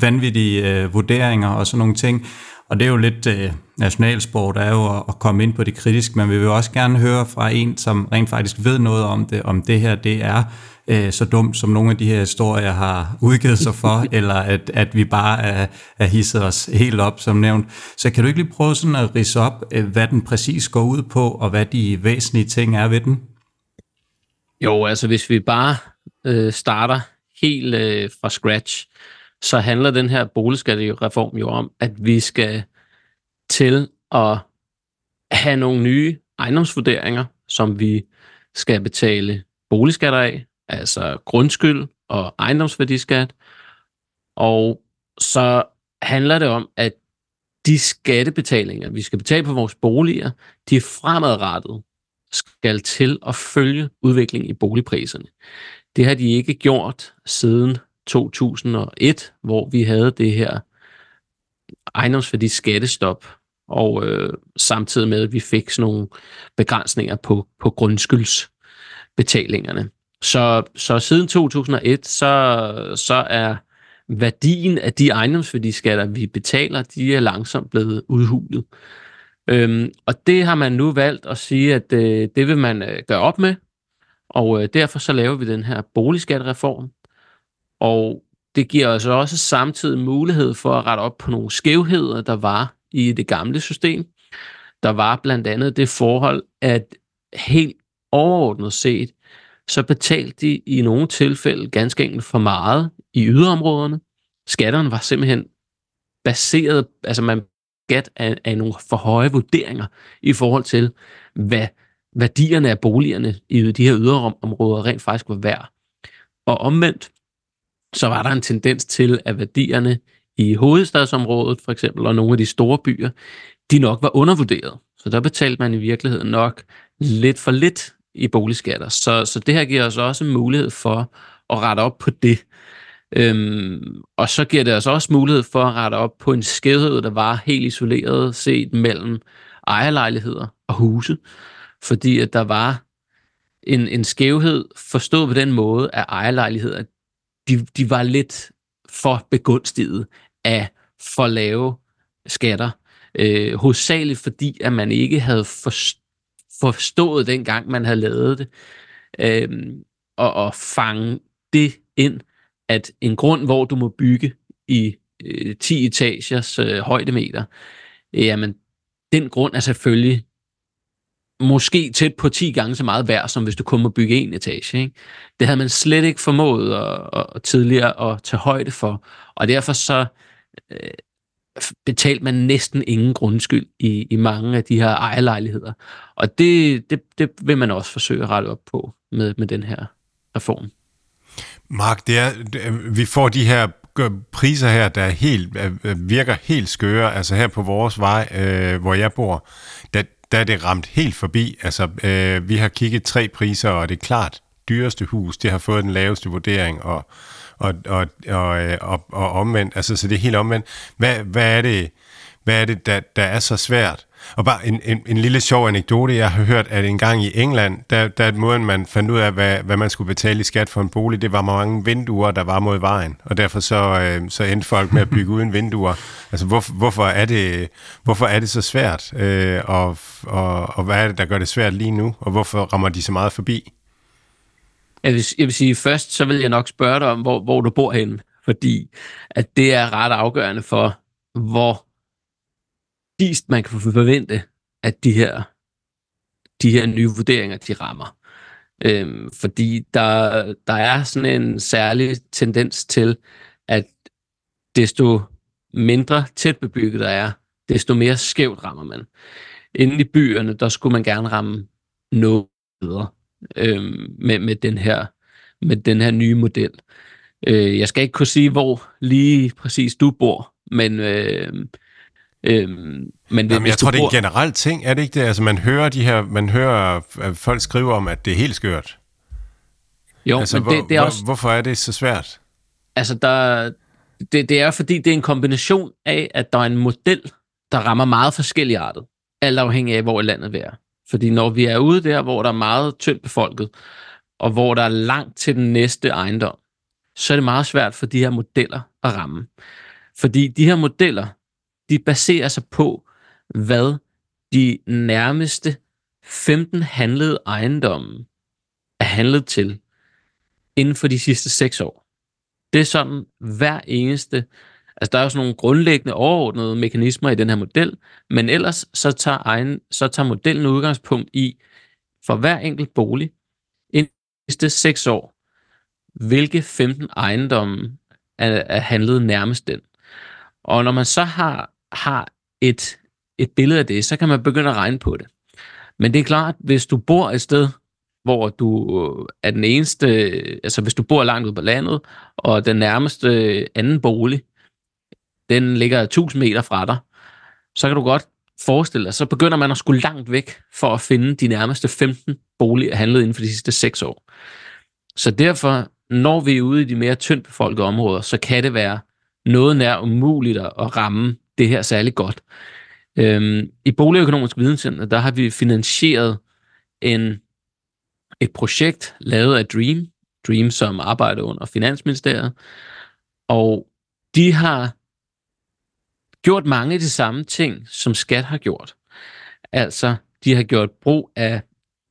vanvittige øh, vurderinger og sådan nogle ting. Og det er jo lidt øh, nationalsport, er jo at, komme ind på det kritiske, men vi vil også gerne høre fra en, som rent faktisk ved noget om det, om det her det er øh, så dumt, som nogle af de her historier har udgivet sig for, eller at, at vi bare er, er hisset os helt op, som nævnt. Så kan du ikke lige prøve sådan at rise op, øh, hvad den præcis går ud på, og hvad de væsentlige ting er ved den? Jo, altså hvis vi bare øh, starter helt øh, fra scratch, så handler den her boligskattereform jo om, at vi skal til at have nogle nye ejendomsvurderinger, som vi skal betale boligskatter af, altså grundskyld og ejendomsværdiskat. Og så handler det om, at de skattebetalinger, vi skal betale på vores boliger, de fremadrettet skal til at følge udviklingen i boligpriserne. Det har de ikke gjort siden 2001, hvor vi havde det her ejendomsværdi skattestop, og øh, samtidig med, at vi fik sådan nogle begrænsninger på, på grundskyldsbetalingerne. Så, så siden 2001, så, så er værdien af de ejendomsværdiskatter, vi betaler, de er langsomt blevet udhulet. Øhm, og det har man nu valgt at sige, at øh, det vil man øh, gøre op med, og øh, derfor så laver vi den her boligskattereform, og det giver os også samtidig mulighed for at rette op på nogle skævheder, der var i det gamle system. Der var blandt andet det forhold, at helt overordnet set, så betalte de i nogle tilfælde ganske enkelt for meget i yderområderne. Skatterne var simpelthen baseret, altså man skat af, af nogle for høje vurderinger i forhold til, hvad værdierne af boligerne i de her yderområder rent faktisk var værd. Og omvendt, så var der en tendens til, at værdierne i hovedstadsområdet for eksempel, og nogle af de store byer, de nok var undervurderet. Så der betalte man i virkeligheden nok lidt for lidt i boligskatter. Så, så det her giver os også mulighed for at rette op på det. Øhm, og så giver det os også mulighed for at rette op på en skævhed, der var helt isoleret set mellem ejerlejligheder og huse. Fordi at der var en, en skævhed forstået på den måde, at ejerlejligheder, de, de var lidt for begunstiget af for lave skatter. Øh, hovedsageligt fordi, at man ikke havde forstået dengang, man havde lavet det, øh, og, og fange det ind, at en grund, hvor du må bygge i øh, 10 etagers øh, højdemeter, jamen, den grund er selvfølgelig måske tæt på 10 gange så meget værd, som hvis du kun må bygge en etage. Ikke? Det havde man slet ikke formået at, at, tidligere at tage højde for, og derfor så øh, betalte man næsten ingen grundskyld i, i mange af de her ejerlejligheder. Og det, det, det vil man også forsøge at rette op på med, med den her reform. Mark, det er, vi får de her priser her, der er helt, virker helt skøre. Altså her på vores vej, øh, hvor jeg bor, der, der er det ramt helt forbi. Altså, øh, vi har kigget tre priser, og det er klart, dyreste hus, det har fået den laveste vurdering, og, og, og, og, øh, og, og omvendt. Altså, så det er helt omvendt. Hvad, hvad er det, hvad er det der, der er så svært? Og bare en, en, en lille sjov anekdote, jeg har hørt, at en gang i England, der, der måden, man fandt ud af, hvad, hvad man skulle betale i skat for en bolig, det var mange vinduer, der var mod vejen, og derfor så, øh, så endte folk med at bygge uden vinduer. Altså, hvor, hvorfor, er det, hvorfor er det så svært, øh, og, og, og hvad er det, der gør det svært lige nu, og hvorfor rammer de så meget forbi? Jeg vil, jeg vil sige, først så vil jeg nok spørge dig om, hvor, hvor du bor henne, fordi at det er ret afgørende for, hvor dist man kan forvente, at de her, de her nye vurderinger, de rammer. Øhm, fordi der, der er sådan en særlig tendens til, at desto mindre tæt bebygget der er, desto mere skævt rammer man. Inden i byerne, der skulle man gerne ramme noget bedre øhm, med, med, den her, med den her nye model. Øh, jeg skal ikke kunne sige, hvor lige præcis du bor, men øh, Øhm, men Jamen, jeg tror, det er en generel ting, er det ikke det? Altså, man hører de her, man hører at folk skrive om, at det er helt skørt. Jo, altså, men hvor, det, det er også... Hvorfor er det så svært? Altså, der, det, det er fordi, det er en kombination af, at der er en model, der rammer meget forskellige arter, alt afhængig af, hvor i landet vi er. Fordi når vi er ude der, hvor der er meget tyndt befolket, og hvor der er langt til den næste ejendom, så er det meget svært for de her modeller at ramme. Fordi de her modeller, de baserer sig på, hvad de nærmeste 15 handlede ejendomme er handlet til inden for de sidste 6 år. Det er sådan hver eneste, altså der er jo sådan nogle grundlæggende overordnede mekanismer i den her model, men ellers så tager, egen, så tager modellen udgangspunkt i, for hver enkelt bolig, indtil de seks år, hvilke 15 ejendomme er, er handlet nærmest den. Og når man så har, har et, et billede af det, så kan man begynde at regne på det. Men det er klart, hvis du bor et sted, hvor du øh, er den eneste, altså hvis du bor langt ude på landet, og den nærmeste anden bolig, den ligger 1000 meter fra dig, så kan du godt forestille dig, så begynder man at skulle langt væk for at finde de nærmeste 15 boliger handlet inden for de sidste 6 år. Så derfor, når vi er ude i de mere tyndt befolkede områder, så kan det være noget nær umuligt at ramme det her særlig godt. Øhm, I Boligøkonomisk Videnscenter, der har vi finansieret en, et projekt lavet af Dream, Dream som arbejder under Finansministeriet, og de har gjort mange af de samme ting, som skat har gjort. Altså, de har gjort brug af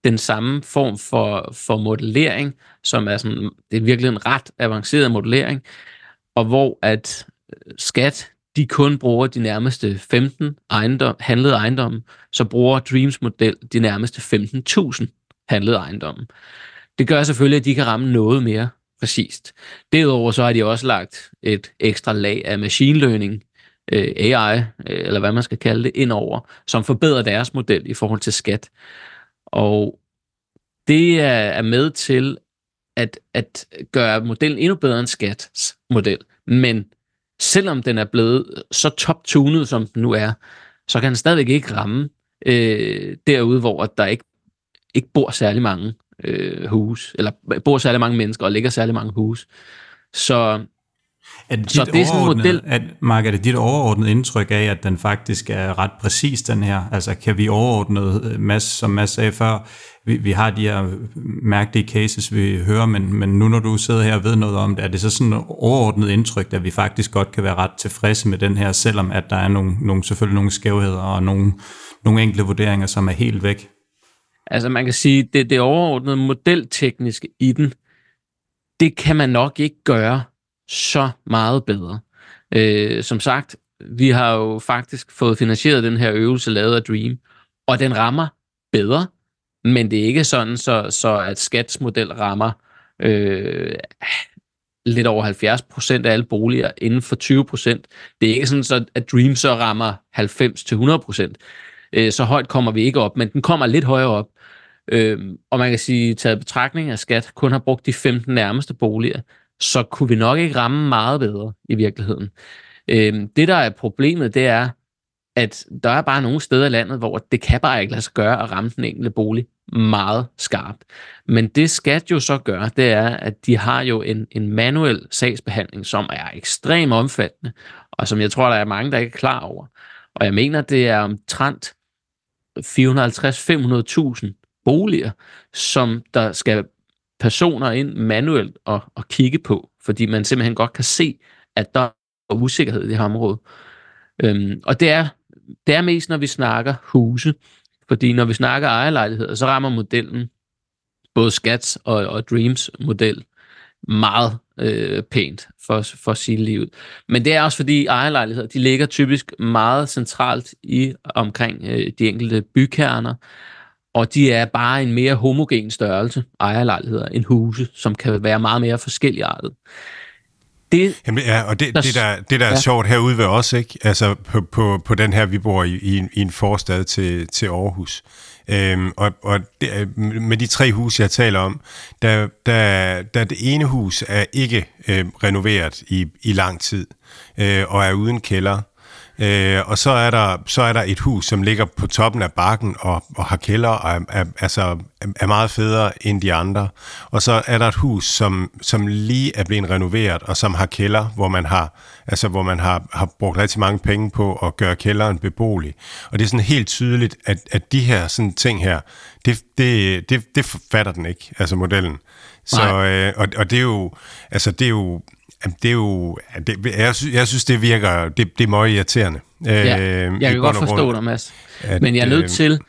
den samme form for, for modellering, som er sådan, det er virkelig en ret avanceret modellering, og hvor at øh, skat, de kun bruger de nærmeste 15 ejendom, handlede ejendomme, så bruger Dreams model de nærmeste 15.000 handlede ejendomme. Det gør selvfølgelig, at de kan ramme noget mere præcist. Derudover så har de også lagt et ekstra lag af machine learning, øh, AI, øh, eller hvad man skal kalde det, indover, som forbedrer deres model i forhold til skat. Og det er med til at, at gøre modellen endnu bedre end skats model. Men selvom den er blevet så top-tunet, som den nu er, så kan den stadigvæk ikke ramme øh, derude, hvor der ikke, ikke bor særlig mange øh, hus, eller bor særlig mange mennesker og ligger særlig mange hus. Så er det, så det er sådan en model... At, Mark, er det dit overordnede indtryk af, at den faktisk er ret præcis, den her? Altså, kan vi overordnet, øh, Mads, som Mads sagde før, vi, vi har de her mærkelige cases, vi hører, men, men nu når du sidder her og ved noget om det, er det så sådan et overordnet indtryk, at vi faktisk godt kan være ret tilfredse med den her, selvom at der er nogle, nogle, selvfølgelig nogle skævheder og nogle, nogle enkle vurderinger, som er helt væk? Altså man kan sige, det, det overordnede modeltekniske i den, det kan man nok ikke gøre så meget bedre. Øh, som sagt, vi har jo faktisk fået finansieret den her øvelse lavet af Dream, og den rammer bedre, men det er ikke sådan, så, så at skatsmodel rammer øh, lidt over 70 procent af alle boliger inden for 20 procent. Det er ikke sådan, så at Dream så rammer 90 til 100 procent. Øh, så højt kommer vi ikke op, men den kommer lidt højere op. Øh, og man kan sige, taget betragtning af skat kun har brugt de 15 nærmeste boliger, så kunne vi nok ikke ramme meget bedre i virkeligheden. Øh, det, der er problemet, det er, at der er bare nogle steder i landet, hvor det kan bare ikke lade sig gøre at ramme den enkelte bolig meget skarpt. Men det skat jo så gør, det er, at de har jo en, en manuel sagsbehandling, som er ekstremt omfattende, og som jeg tror, der er mange, der ikke er klar over. Og jeg mener, det er omtrent 450-500.000 boliger, som der skal personer ind manuelt og, og kigge på, fordi man simpelthen godt kan se, at der er usikkerhed i det her område. Øhm, og det er, det er mest, når vi snakker huse, fordi når vi snakker ejerlejligheder, så rammer modellen, både Skats og, og Dreams model, meget øh, pænt for, for sige livet. Men det er også fordi ejerlejligheder, de ligger typisk meget centralt i omkring øh, de enkelte bykerner, og de er bare en mere homogen størrelse, ejerlejligheder, end huse, som kan være meget mere forskelligartet. Det, Jamen, ja, og det, der, det, der, det der er ja. sjovt herude ved os, ikke? Altså på, på, på den her, vi bor i, i, en, i en forstad til, til Aarhus. Øhm, og og det, med de tre huse, jeg taler om, der, der, der det ene hus er ikke øh, renoveret i, i lang tid, øh, og er uden kælder. Øh, og så er, der, så er der et hus, som ligger på toppen af bakken og, og har kælder og er, er, altså, er meget federe end de andre. Og så er der et hus, som, som lige er blevet renoveret og som har kælder, hvor man har, altså, hvor man har, har brugt rigtig mange penge på at gøre kælderen beboelig. Og det er sådan helt tydeligt, at, at de her sådan ting her, det, det, det, det fatter den ikke, altså modellen. Så, øh, og, og det er jo, altså det er jo, Jamen, det er jo... Det, jeg, synes, jeg synes, det virker... Det, det er meget irriterende. Ja, øh, jeg kan godt forstå dig, Mads. At, Men jeg er nødt øh, til...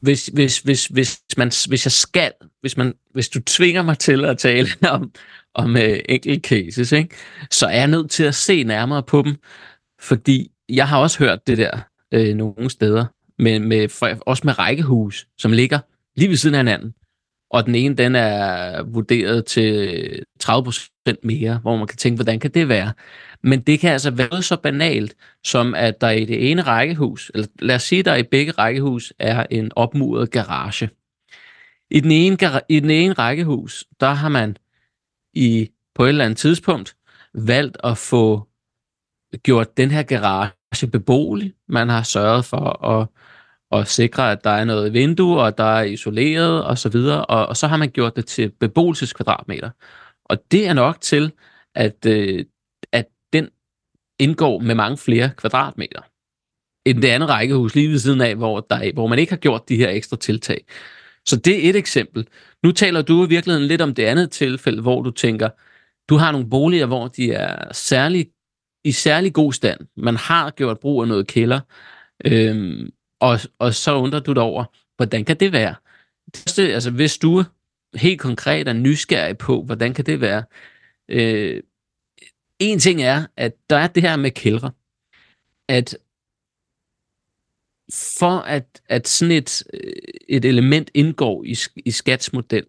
Hvis, hvis, hvis, hvis, man, hvis jeg skal... Hvis, man, hvis du tvinger mig til at tale om, og med enkelt cases, ikke? så er jeg nødt til at se nærmere på dem, fordi jeg har også hørt det der øh, nogle steder, med, med, for, også med rækkehus, som ligger lige ved siden af hinanden. Og den ene, den er vurderet til 30% mere, hvor man kan tænke, hvordan kan det være? Men det kan altså være så banalt, som at der i det ene rækkehus, eller lad os sige, der i begge rækkehus er en opmuret garage. I den ene, i den ene rækkehus, der har man i på et eller andet tidspunkt valgt at få gjort den her garage beboelig. Man har sørget for at, og sikre, at der er noget vindue, og der er isoleret og så videre, og, og så har man gjort det til beboelseskvadratmeter. Og det er nok til, at, øh, at den indgår med mange flere kvadratmeter end det andet rækkehus lige ved siden af, hvor, der er, hvor man ikke har gjort de her ekstra tiltag. Så det er et eksempel. Nu taler du i virkeligheden lidt om det andet tilfælde, hvor du tænker, du har nogle boliger, hvor de er særlig, i særlig god stand. Man har gjort brug af noget kælder, øhm, og, og så undrer du dig over, hvordan kan det være? Det, altså, hvis du helt konkret er nysgerrig på, hvordan kan det være? Øh, en ting er, at der er det her med kældre, at for at, at sådan et, øh, et element indgår i, i skatsmodel,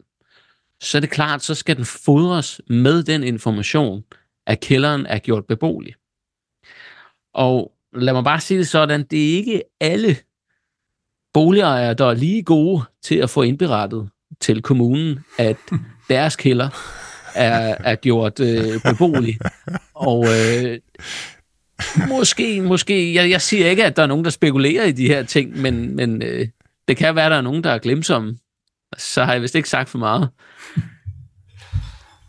så er det klart, så skal den fodres med den information, at kælderen er gjort beboelig. Og lad mig bare sige det sådan, det er ikke alle boligejere, der er lige gode til at få indberettet til kommunen, at deres kælder er, er gjort øh, beboelig. Og øh, Måske, måske. Jeg, jeg siger ikke, at der er nogen, der spekulerer i de her ting, men, men øh, det kan være, at der er nogen, der er glemsomme. Så har jeg vist ikke sagt for meget.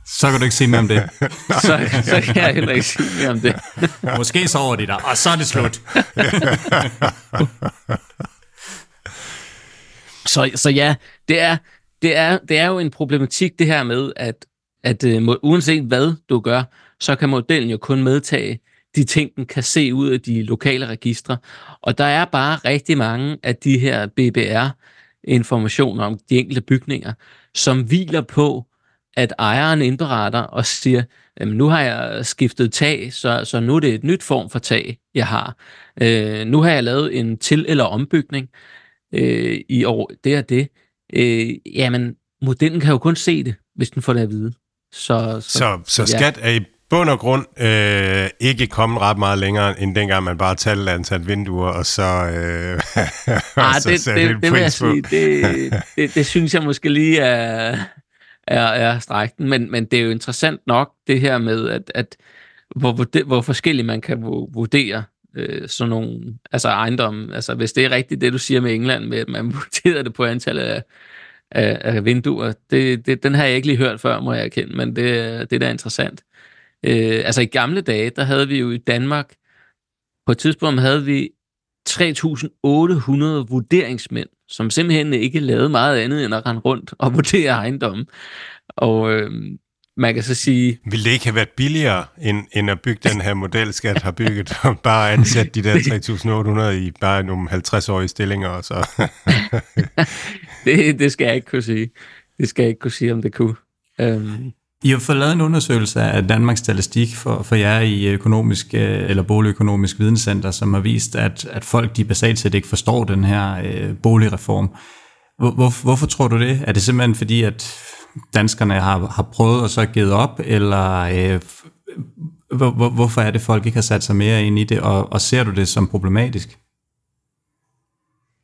Så kan du ikke sige mere om det. så, så kan jeg heller ikke sige mere om det. Måske sover de der, og så er det slut. så, så ja, det er, det, er, det er jo en problematik, det her med, at, at uh, uanset hvad du gør, så kan modellen jo kun medtage de ting, den kan se ud af de lokale registre. Og der er bare rigtig mange af de her BBR-informationer om de enkelte bygninger, som hviler på, at ejeren indberetter og siger, jamen, nu har jeg skiftet tag, så, så nu er det et nyt form for tag, jeg har. Øh, nu har jeg lavet en til- eller ombygning øh, i år, det er det. Øh, jamen, modellen kan jo kun se det, hvis den får det at vide. Så, så, så, så ja. skat er i bund og grund øh, ikke kommet ret meget længere, end dengang man bare talte antal vinduer, og så, øh, ah, så det, det, det, vil jeg sige, det, det, det synes jeg måske lige er, er, er strækten, men, men det er jo interessant nok, det her med, at, at hvor, hvor, hvor forskelligt man kan vurdere øh, sådan nogle altså ejendom. Altså hvis det er rigtigt, det du siger med England, med at man vurderer det på antallet af, af, af vinduer, det, det, den har jeg ikke lige hørt før, må jeg erkende, men det, det er da interessant. Øh, altså i gamle dage, der havde vi jo i Danmark, på et tidspunkt havde vi 3.800 vurderingsmænd, som simpelthen ikke lavede meget andet end at rende rundt og vurdere ejendommen. Og øh, man kan så sige... Vil det ikke have været billigere, end, end at bygge den her model, skat har bygget, og bare ansætte de der 3.800 i bare nogle 50-årige stillinger? Og så. det, det skal jeg ikke kunne sige. Det skal jeg ikke kunne sige, om det kunne. Øhm, i har fået lavet en undersøgelse af Danmarks Statistik for, for jer i økonomisk øh, eller boligøkonomisk videnscenter, som har vist, at, at folk de basalt set ikke forstår den her øh, boligreform. Hvor, hvor, hvorfor tror du det? Er det simpelthen fordi, at danskerne har, har prøvet og så givet op, eller øh, hvor, hvor, hvorfor er det, folk ikke har sat sig mere ind i det, og, og ser du det som problematisk?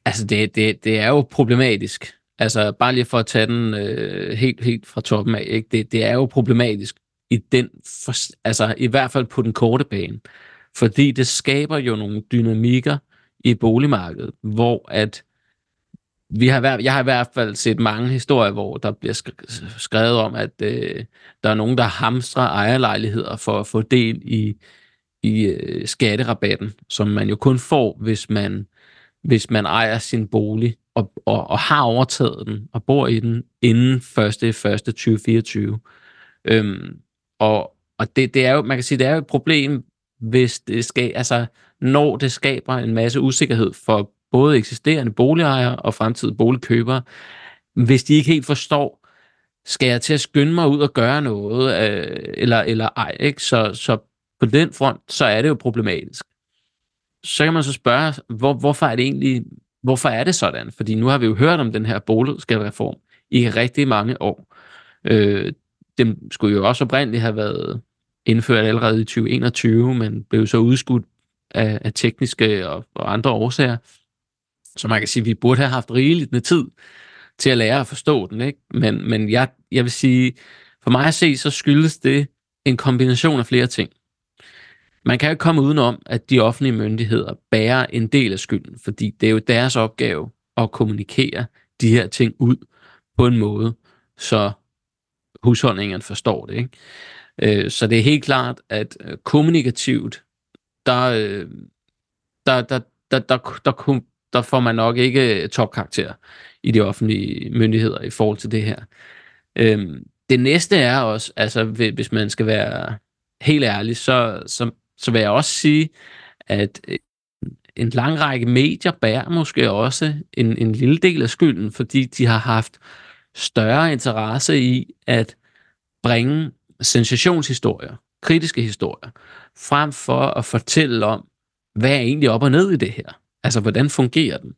Altså, det, det, det er jo problematisk. Altså, bare lige for at tage den øh, helt, helt fra toppen af, ikke? Det, det er jo problematisk i den, for, altså i hvert fald på den korte bane, fordi det skaber jo nogle dynamikker i boligmarkedet, hvor at vi har, jeg har i hvert fald set mange historier, hvor der bliver skrevet om, at øh, der er nogen, der hamstrer ejerlejligheder for at få del i, i øh, skatterabatten, som man jo kun får, hvis man, hvis man ejer sin bolig og, og, og har overtaget den og bor i den inden 1. 1. 2024. Øhm, og og det, det er jo, man kan sige, det er jo et problem, hvis det skal, altså, når det skaber en masse usikkerhed for både eksisterende boligejere og fremtidige boligkøbere, hvis de ikke helt forstår, skal jeg til at skynde mig ud og gøre noget, øh, eller, eller ej, ikke? Så, så på den front, så er det jo problematisk. Så kan man så spørge, hvor, hvorfor er det egentlig, hvorfor er det sådan? Fordi nu har vi jo hørt om den her boligskattereform i rigtig mange år. Øh, den skulle jo også oprindeligt have været indført allerede i 2021, men blev så udskudt af, af tekniske og, og andre årsager. Så man kan sige, at vi burde have haft rigeligt med tid til at lære at forstå den. Ikke? Men, men jeg, jeg vil sige, for mig at se, så skyldes det en kombination af flere ting. Man kan jo ikke komme udenom, at de offentlige myndigheder bærer en del af skylden, fordi det er jo deres opgave at kommunikere de her ting ud på en måde, så husholdningen forstår det. Ikke? Øh, så det er helt klart, at øh, kommunikativt, øh, der, der, der, der, der, der, der får man nok ikke øh, topkarakter i de offentlige myndigheder i forhold til det her. Øhm, det næste er også, altså hvis man skal være helt ærlig, så, så, så vil jeg også sige, at øh, en lang række medier bærer måske også en, en lille del af skylden, fordi de har haft større interesse i at bringe sensationshistorier, kritiske historier, frem for at fortælle om, hvad er egentlig op og ned i det her? Altså, hvordan fungerer den?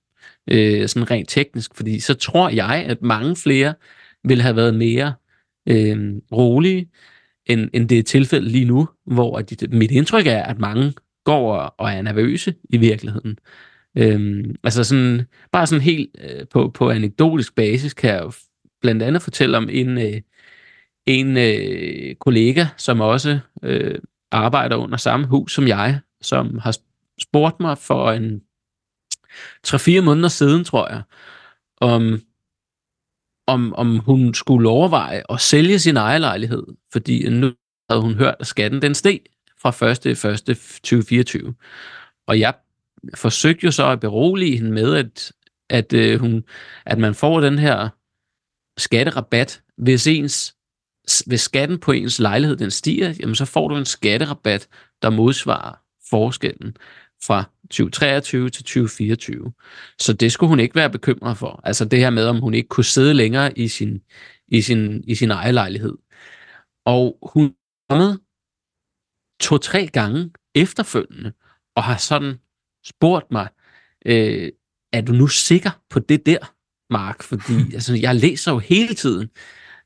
øh, sådan rent teknisk, fordi så tror jeg, at mange flere vil have været mere øh, rolige, end, end det er tilfældet lige nu, hvor at, mit indtryk er, at mange går og er nervøse i virkeligheden. Øhm, altså sådan, bare sådan helt øh, på, på anekdotisk basis kan jeg jo blandt andet fortælle om en, øh, en øh, kollega, som også øh, arbejder under samme hus som jeg, som har spurgt mig for en 3-4 måneder siden, tror jeg, om, om, om hun skulle overveje at sælge sin ejerlejlighed, fordi nu havde hun hørt, at skatten den steg fra 1. 1. 2024. Og jeg forsøgte jo så at berolige hende med, at, at, øh, hun, at man får den her skatterabat, hvis ens hvis skatten på ens lejlighed den stiger, jamen så får du en skatterabat, der modsvarer forskellen fra 2023 til 2024. Så det skulle hun ikke være bekymret for. Altså det her med, om hun ikke kunne sidde længere i sin, i sin, i sin egen lejlighed. Og hun kommet to-tre gange efterfølgende, og har sådan spurgt mig, øh, er du nu sikker på det der, Mark? Fordi altså, jeg læser jo hele tiden,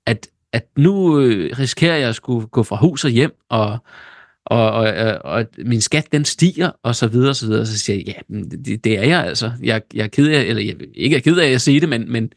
at, at nu øh, risikerer jeg at skulle gå fra hus og hjem, og, og, og, og min skat den stiger, og så videre, og så videre. Så siger jeg, ja, det, det er jeg altså. Jeg, jeg er ked af, eller jeg, ikke er ked af at sige det, men, men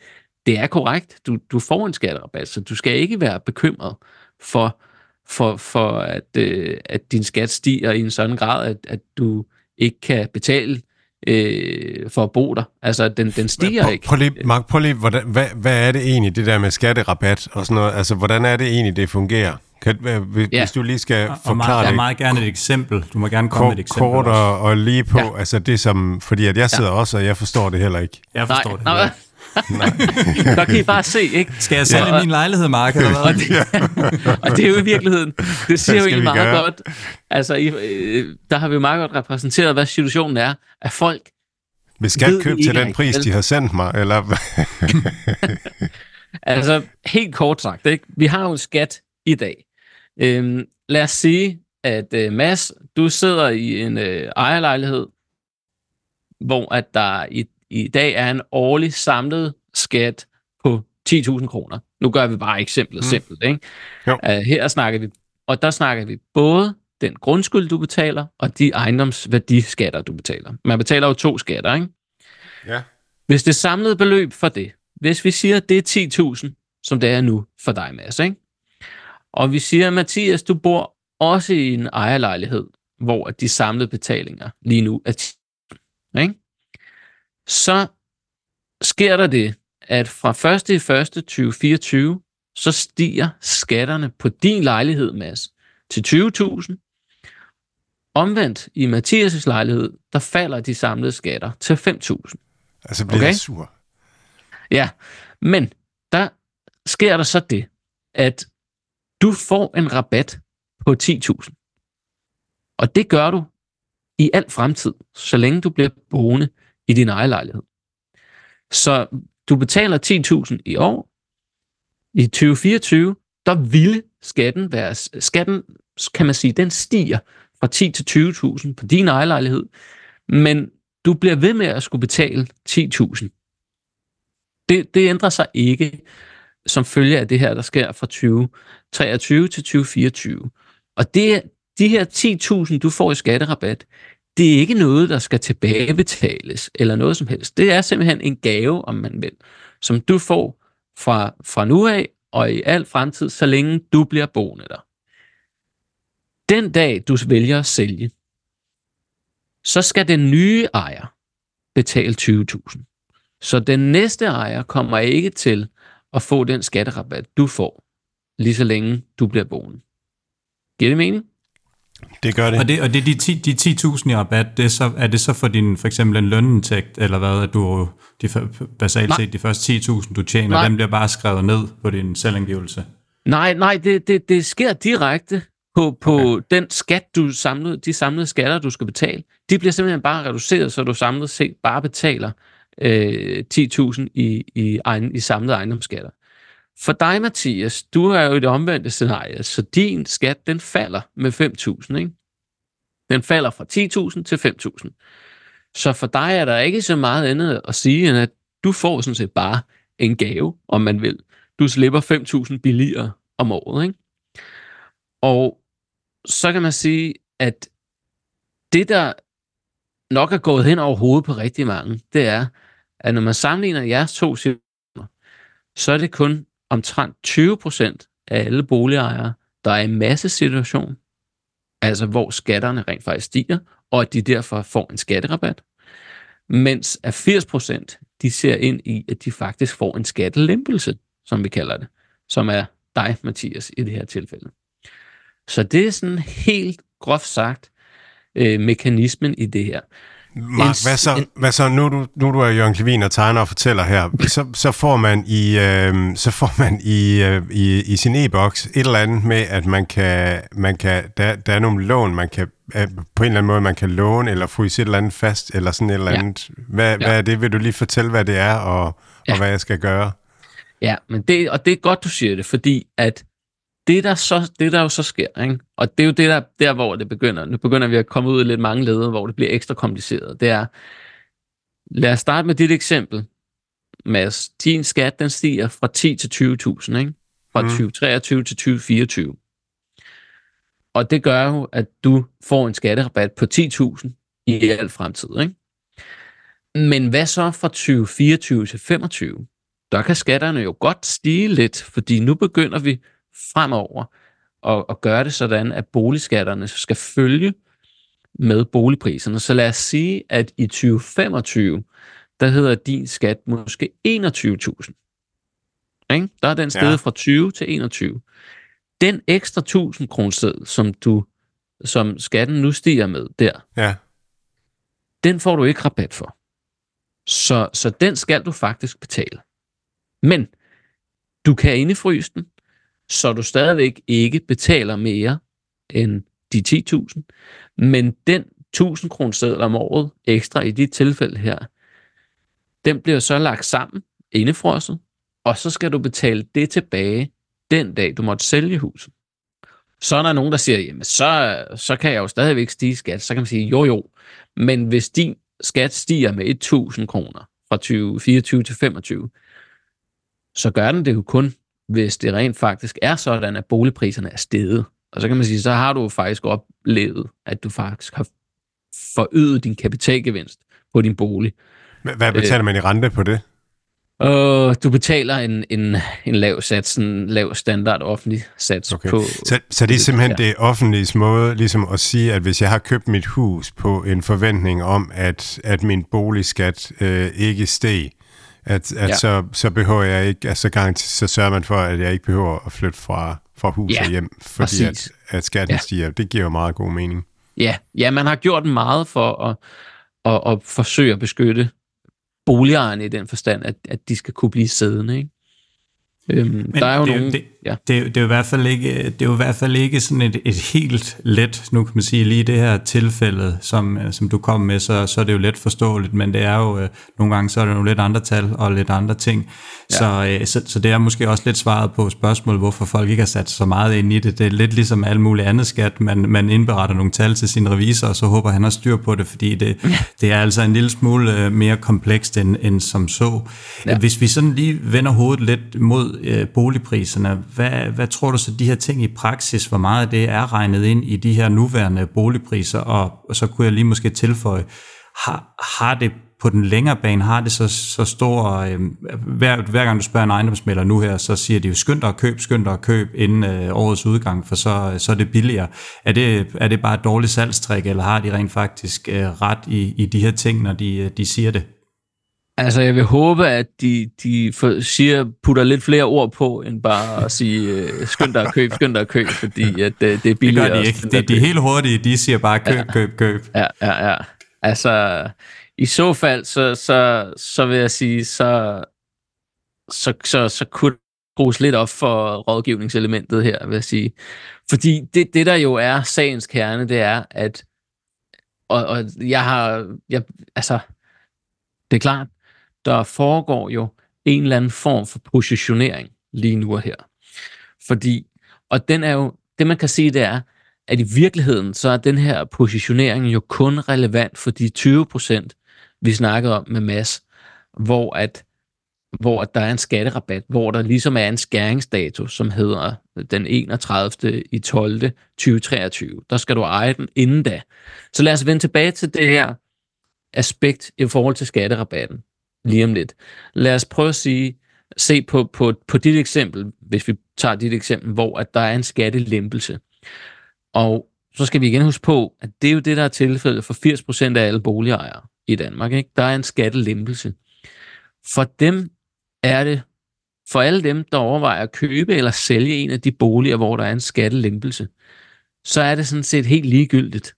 det er korrekt. Du, du får en skatterabat, så du skal ikke være bekymret for, for, for at, øh, at din skat stiger i en sådan grad, at, at du ikke kan betale øh, for at bo der. Altså, den, den stiger prøv, ikke. Prøv lige, Mark, prøv lige, hvordan, hvad, hvad er det egentlig, det der med skatterabat og sådan noget? Altså, hvordan er det egentlig, det fungerer? Kan, hvis ja. du lige skal forklare meget, det. Jeg meget gerne et eksempel. Du må gerne komme kort, med et eksempel Kort og, og lige på, ja. altså det som, fordi at jeg sidder ja. også, og jeg forstår det heller ikke. Jeg forstår nej, det. Nej. nej. Der kan I bare se, ikke? Skal jeg sælge ja. min lejlighed, Mark, eller hvad? og, det, og det er jo i virkeligheden, det siger jo egentlig meget gøre? godt. Altså, i, øh, der har vi jo meget godt repræsenteret, hvad situationen er, at folk Hvis skat købe til den pris, de har sendt mig, eller altså, helt kort sagt, ikke? vi har jo en skat i dag, Øhm, lad os sige, at øh, Mads, du sidder i en øh, ejerlejlighed, hvor at der i, i dag er en årlig samlet skat på 10.000 kroner. Nu gør vi bare eksemplet mm. simpelt. Ikke? Jo. Uh, her snakker vi, og der snakker vi både den grundskyld, du betaler, og de ejendomsværdiskatter, du betaler. Man betaler jo to skatter, ikke? Ja. Hvis det samlede beløb for det, hvis vi siger, det er 10.000, som det er nu for dig, Mads, ikke? Og vi siger, Mathias, du bor også i en ejerlejlighed, hvor de samlede betalinger lige nu er 10. Ikke? Så sker der det, at fra 1. i 1. 2024, så stiger skatterne på din lejlighed, Mads, til 20.000. Omvendt i Mathias' lejlighed, der falder de samlede skatter til 5.000. Altså bliver okay? jeg sur. Ja, men der sker der så det, at du får en rabat på 10.000. Og det gør du i al fremtid, så længe du bliver boende i din egen lejlighed. Så du betaler 10.000 i år, I 2024, der ville skatten være, skatten, kan man sige, den stiger fra 10 til 20.000 på din ejerlejlighed, men du bliver ved med at skulle betale 10.000. Det, det ændrer sig ikke som følge af det her, der sker fra 2023 til 2024. Og det, de her 10.000, du får i skatterabat, det er ikke noget, der skal tilbagebetales eller noget som helst. Det er simpelthen en gave, om man vil, som du får fra, fra nu af og i al fremtid, så længe du bliver boende der. Den dag, du vælger at sælge, så skal den nye ejer betale 20.000. Så den næste ejer kommer ikke til at få den skatterabat, du får, lige så længe du bliver boende. Giver det mening? Det gør det. Og det, og det de 10, de 10.000 i rabat, det er, så, er det så for din, for eksempel en lønindtægt, eller hvad, at du de, basalt set de første 10.000, du tjener, nej. den bliver bare skrevet ned på din selvangivelse? Nej, nej, det, det, det sker direkte på, på okay. den skat, du samlede, de samlede skatter, du skal betale. De bliver simpelthen bare reduceret, så du samlet set bare betaler øh, 10.000 i, i, egen, i samlede ejendomsskatter. For dig, Mathias, du er jo i det omvendte scenarie, så din skat, den falder med 5.000, ikke? Den falder fra 10.000 til 5.000. Så for dig er der ikke så meget andet at sige, end at du får sådan set bare en gave, om man vil. Du slipper 5.000 billigere om året, ikke? Og så kan man sige, at det, der nok er gået hen over hovedet på rigtig mange, det er, at når man sammenligner jeres to situationer, så er det kun omtrent 20 procent af alle boligejere, der er i masse situation, altså hvor skatterne rent faktisk stiger, og at de derfor får en skatterabat, mens at 80 procent, de ser ind i, at de faktisk får en skattelempelse, som vi kalder det, som er dig, Mathias, i det her tilfælde. Så det er sådan helt groft sagt øh, mekanismen i det her. Mark, hvad så, hvad så nu, du, nu du er Jørgen Klevin og tegner og fortæller her, så, så får man i øh, så får man i, øh, i, i sin e-boks et eller andet med, at man kan, man kan der, der er nogle lån, man kan øh, på en eller anden måde, man kan låne eller fryse et eller andet fast, eller sådan et eller andet. Ja. Hvad, ja. hvad er det? Vil du lige fortælle, hvad det er, og, ja. og hvad jeg skal gøre? Ja, men det, og det er godt, du siger det, fordi at det der, så, det der jo så sker, ikke? og det er jo det der, der, hvor det begynder. Nu begynder vi at komme ud i lidt mange leder, hvor det bliver ekstra kompliceret. Det er, lad os starte med dit eksempel. Mads, din skat, den stiger fra 10 til 20.000, ikke? Fra mm. 2023 til 2024. Og det gør jo, at du får en skatterabat på 10.000 i al fremtid, ikke? Men hvad så fra 2024 til 2025? Der kan skatterne jo godt stige lidt, fordi nu begynder vi fremover og, og gøre det sådan, at boligskatterne skal følge med boligpriserne. Så lad os sige, at i 2025, der hedder din skat måske 21.000. Ikke? Der er den stedet ja. fra 20 til 21. Den ekstra 1000 kroner som du som skatten nu stiger med der, ja. den får du ikke rabat for. Så, så den skal du faktisk betale. Men du kan indefryse den, så du stadigvæk ikke betaler mere end de 10.000. Men den 1000 kroner seddel om året ekstra i dit tilfælde her, den bliver så lagt sammen, indefrosset, og så skal du betale det tilbage den dag, du måtte sælge huset. Så er der nogen, der siger, jamen så, så kan jeg jo stadigvæk stige skat. Så kan man sige, jo jo, men hvis din skat stiger med 1000 kroner fra 2024 til 25, så gør den det jo kun, hvis det rent faktisk er sådan, at boligpriserne er steget. Og så kan man sige, så har du faktisk oplevet, at du faktisk har forøget din kapitalgevinst på din bolig. Hvad betaler man i rente på det? Uh, du betaler en, en, en lav sats, en lav standard offentlig sats okay. på... Så, så det er simpelthen det offentlige måde ligesom at sige, at hvis jeg har købt mit hus på en forventning om, at, at min boligskat øh, ikke steg, at, at ja. så, så behøver jeg ikke, altså garanti, så sørger man for, at jeg ikke behøver at flytte fra, fra hus ja, og hjem, fordi at, at skatten ja. stiger. Det giver jo meget god mening. Ja, ja man har gjort meget for at, at, at forsøge at beskytte boligejerne i den forstand, at, at de skal kunne blive siddende. Ikke? Øhm, Men der er jo det, nogle... Det, ja. Det, det, er jo i hvert fald ikke, det er jo i hvert fald ikke sådan et, et helt let, nu kan man sige, lige det her tilfælde, som, som du kom med, så, så er det jo let forståeligt, men det er jo, øh, nogle gange så er det nogle lidt andre tal og lidt andre ting. Ja. Så, øh, så, så det er måske også lidt svaret på spørgsmålet, hvorfor folk ikke har sat så meget ind i det. Det er lidt ligesom alt muligt andet skat, man, man indberetter nogle tal til sin revisor, og så håber han har styr på det, fordi det, ja. det er altså en lille smule øh, mere komplekst end, end som så. Ja. Hvis vi sådan lige vender hovedet lidt mod øh, boligpriserne, hvad, hvad tror du så de her ting i praksis, hvor meget af det er regnet ind i de her nuværende boligpriser, og, og så kunne jeg lige måske tilføje, har, har det på den længere bane har det så, så stor... Øh, hver, hver gang du spørger en ejendomsmælder nu her, så siger de jo, skynd dig at køb, skynd dig at køb inden øh, årets udgang, for så, så er det billigere. Er det, er det bare et dårligt salgstrik, eller har de rent faktisk øh, ret i, i de her ting, når de, øh, de siger det? Altså, jeg vil håbe, at de, de for, siger, putter lidt flere ord på, end bare at sige, øh, skynd dig at køb, skynd dig at køb, fordi at, øh, det er billigere. Det gør de ikke. Det, de er helt hurtige, de siger bare køb, ja. køb, køb. Ja, ja, ja. Altså, i så fald, så, så, så vil jeg sige, så, så, så, så kunne bruges lidt op for rådgivningselementet her, vil jeg sige. Fordi det, det der jo er sagens kerne, det er, at og, og jeg har, jeg, altså, det er klart, der foregår jo en eller anden form for positionering lige nu og her. Fordi, og den er jo, det man kan sige, det er, at i virkeligheden, så er den her positionering jo kun relevant for de 20 procent, vi snakkede om med Mass, hvor at hvor der er en skatterabat, hvor der ligesom er en skæringsdato, som hedder den 31. i 12. 2023. Der skal du eje den inden da. Så lad os vende tilbage til det her aspekt i forhold til skatterabatten lige om lidt. Lad os prøve at sige, se på, på, på dit eksempel, hvis vi tager dit eksempel, hvor at der er en skattelempelse. Og så skal vi igen huske på, at det er jo det, der er tilfældet for 80% af alle boligejere i Danmark. Ikke? Der er en skattelempelse. For dem er det, for alle dem, der overvejer at købe eller sælge en af de boliger, hvor der er en skattelempelse, så er det sådan set helt ligegyldigt,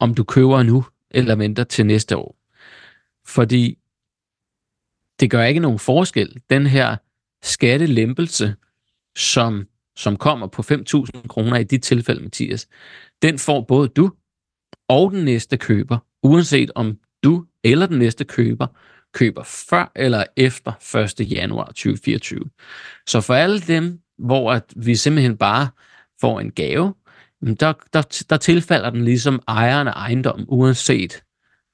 om du køber nu eller venter til næste år. Fordi det gør ikke nogen forskel. Den her skattelempelse, som, som kommer på 5.000 kroner i dit tilfælde, Mathias, den får både du og den næste køber, uanset om du eller den næste køber køber før eller efter 1. januar 2024. Så for alle dem, hvor at vi simpelthen bare får en gave, der, der, der tilfalder den ligesom ejeren af ejendommen, uanset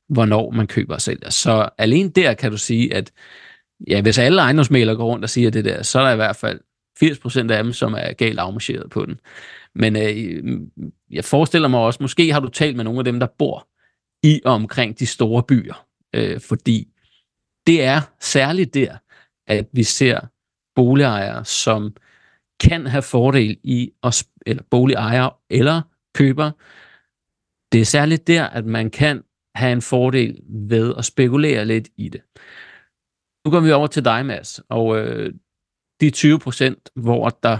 hvornår man køber og sælger. Så alene der kan du sige, at ja, hvis alle ejendomsmalere går rundt og siger det der, så er der i hvert fald 80% af dem, som er galt afmarcheret på den. Men øh, jeg forestiller mig også, måske har du talt med nogle af dem, der bor i og omkring de store byer, øh, fordi det er særligt der, at vi ser boligejere, som kan have fordel i, at, eller boligejere eller køber, det er særligt der, at man kan have en fordel ved at spekulere lidt i det. Nu går vi over til dig, Mads, og øh, de 20 procent, hvor der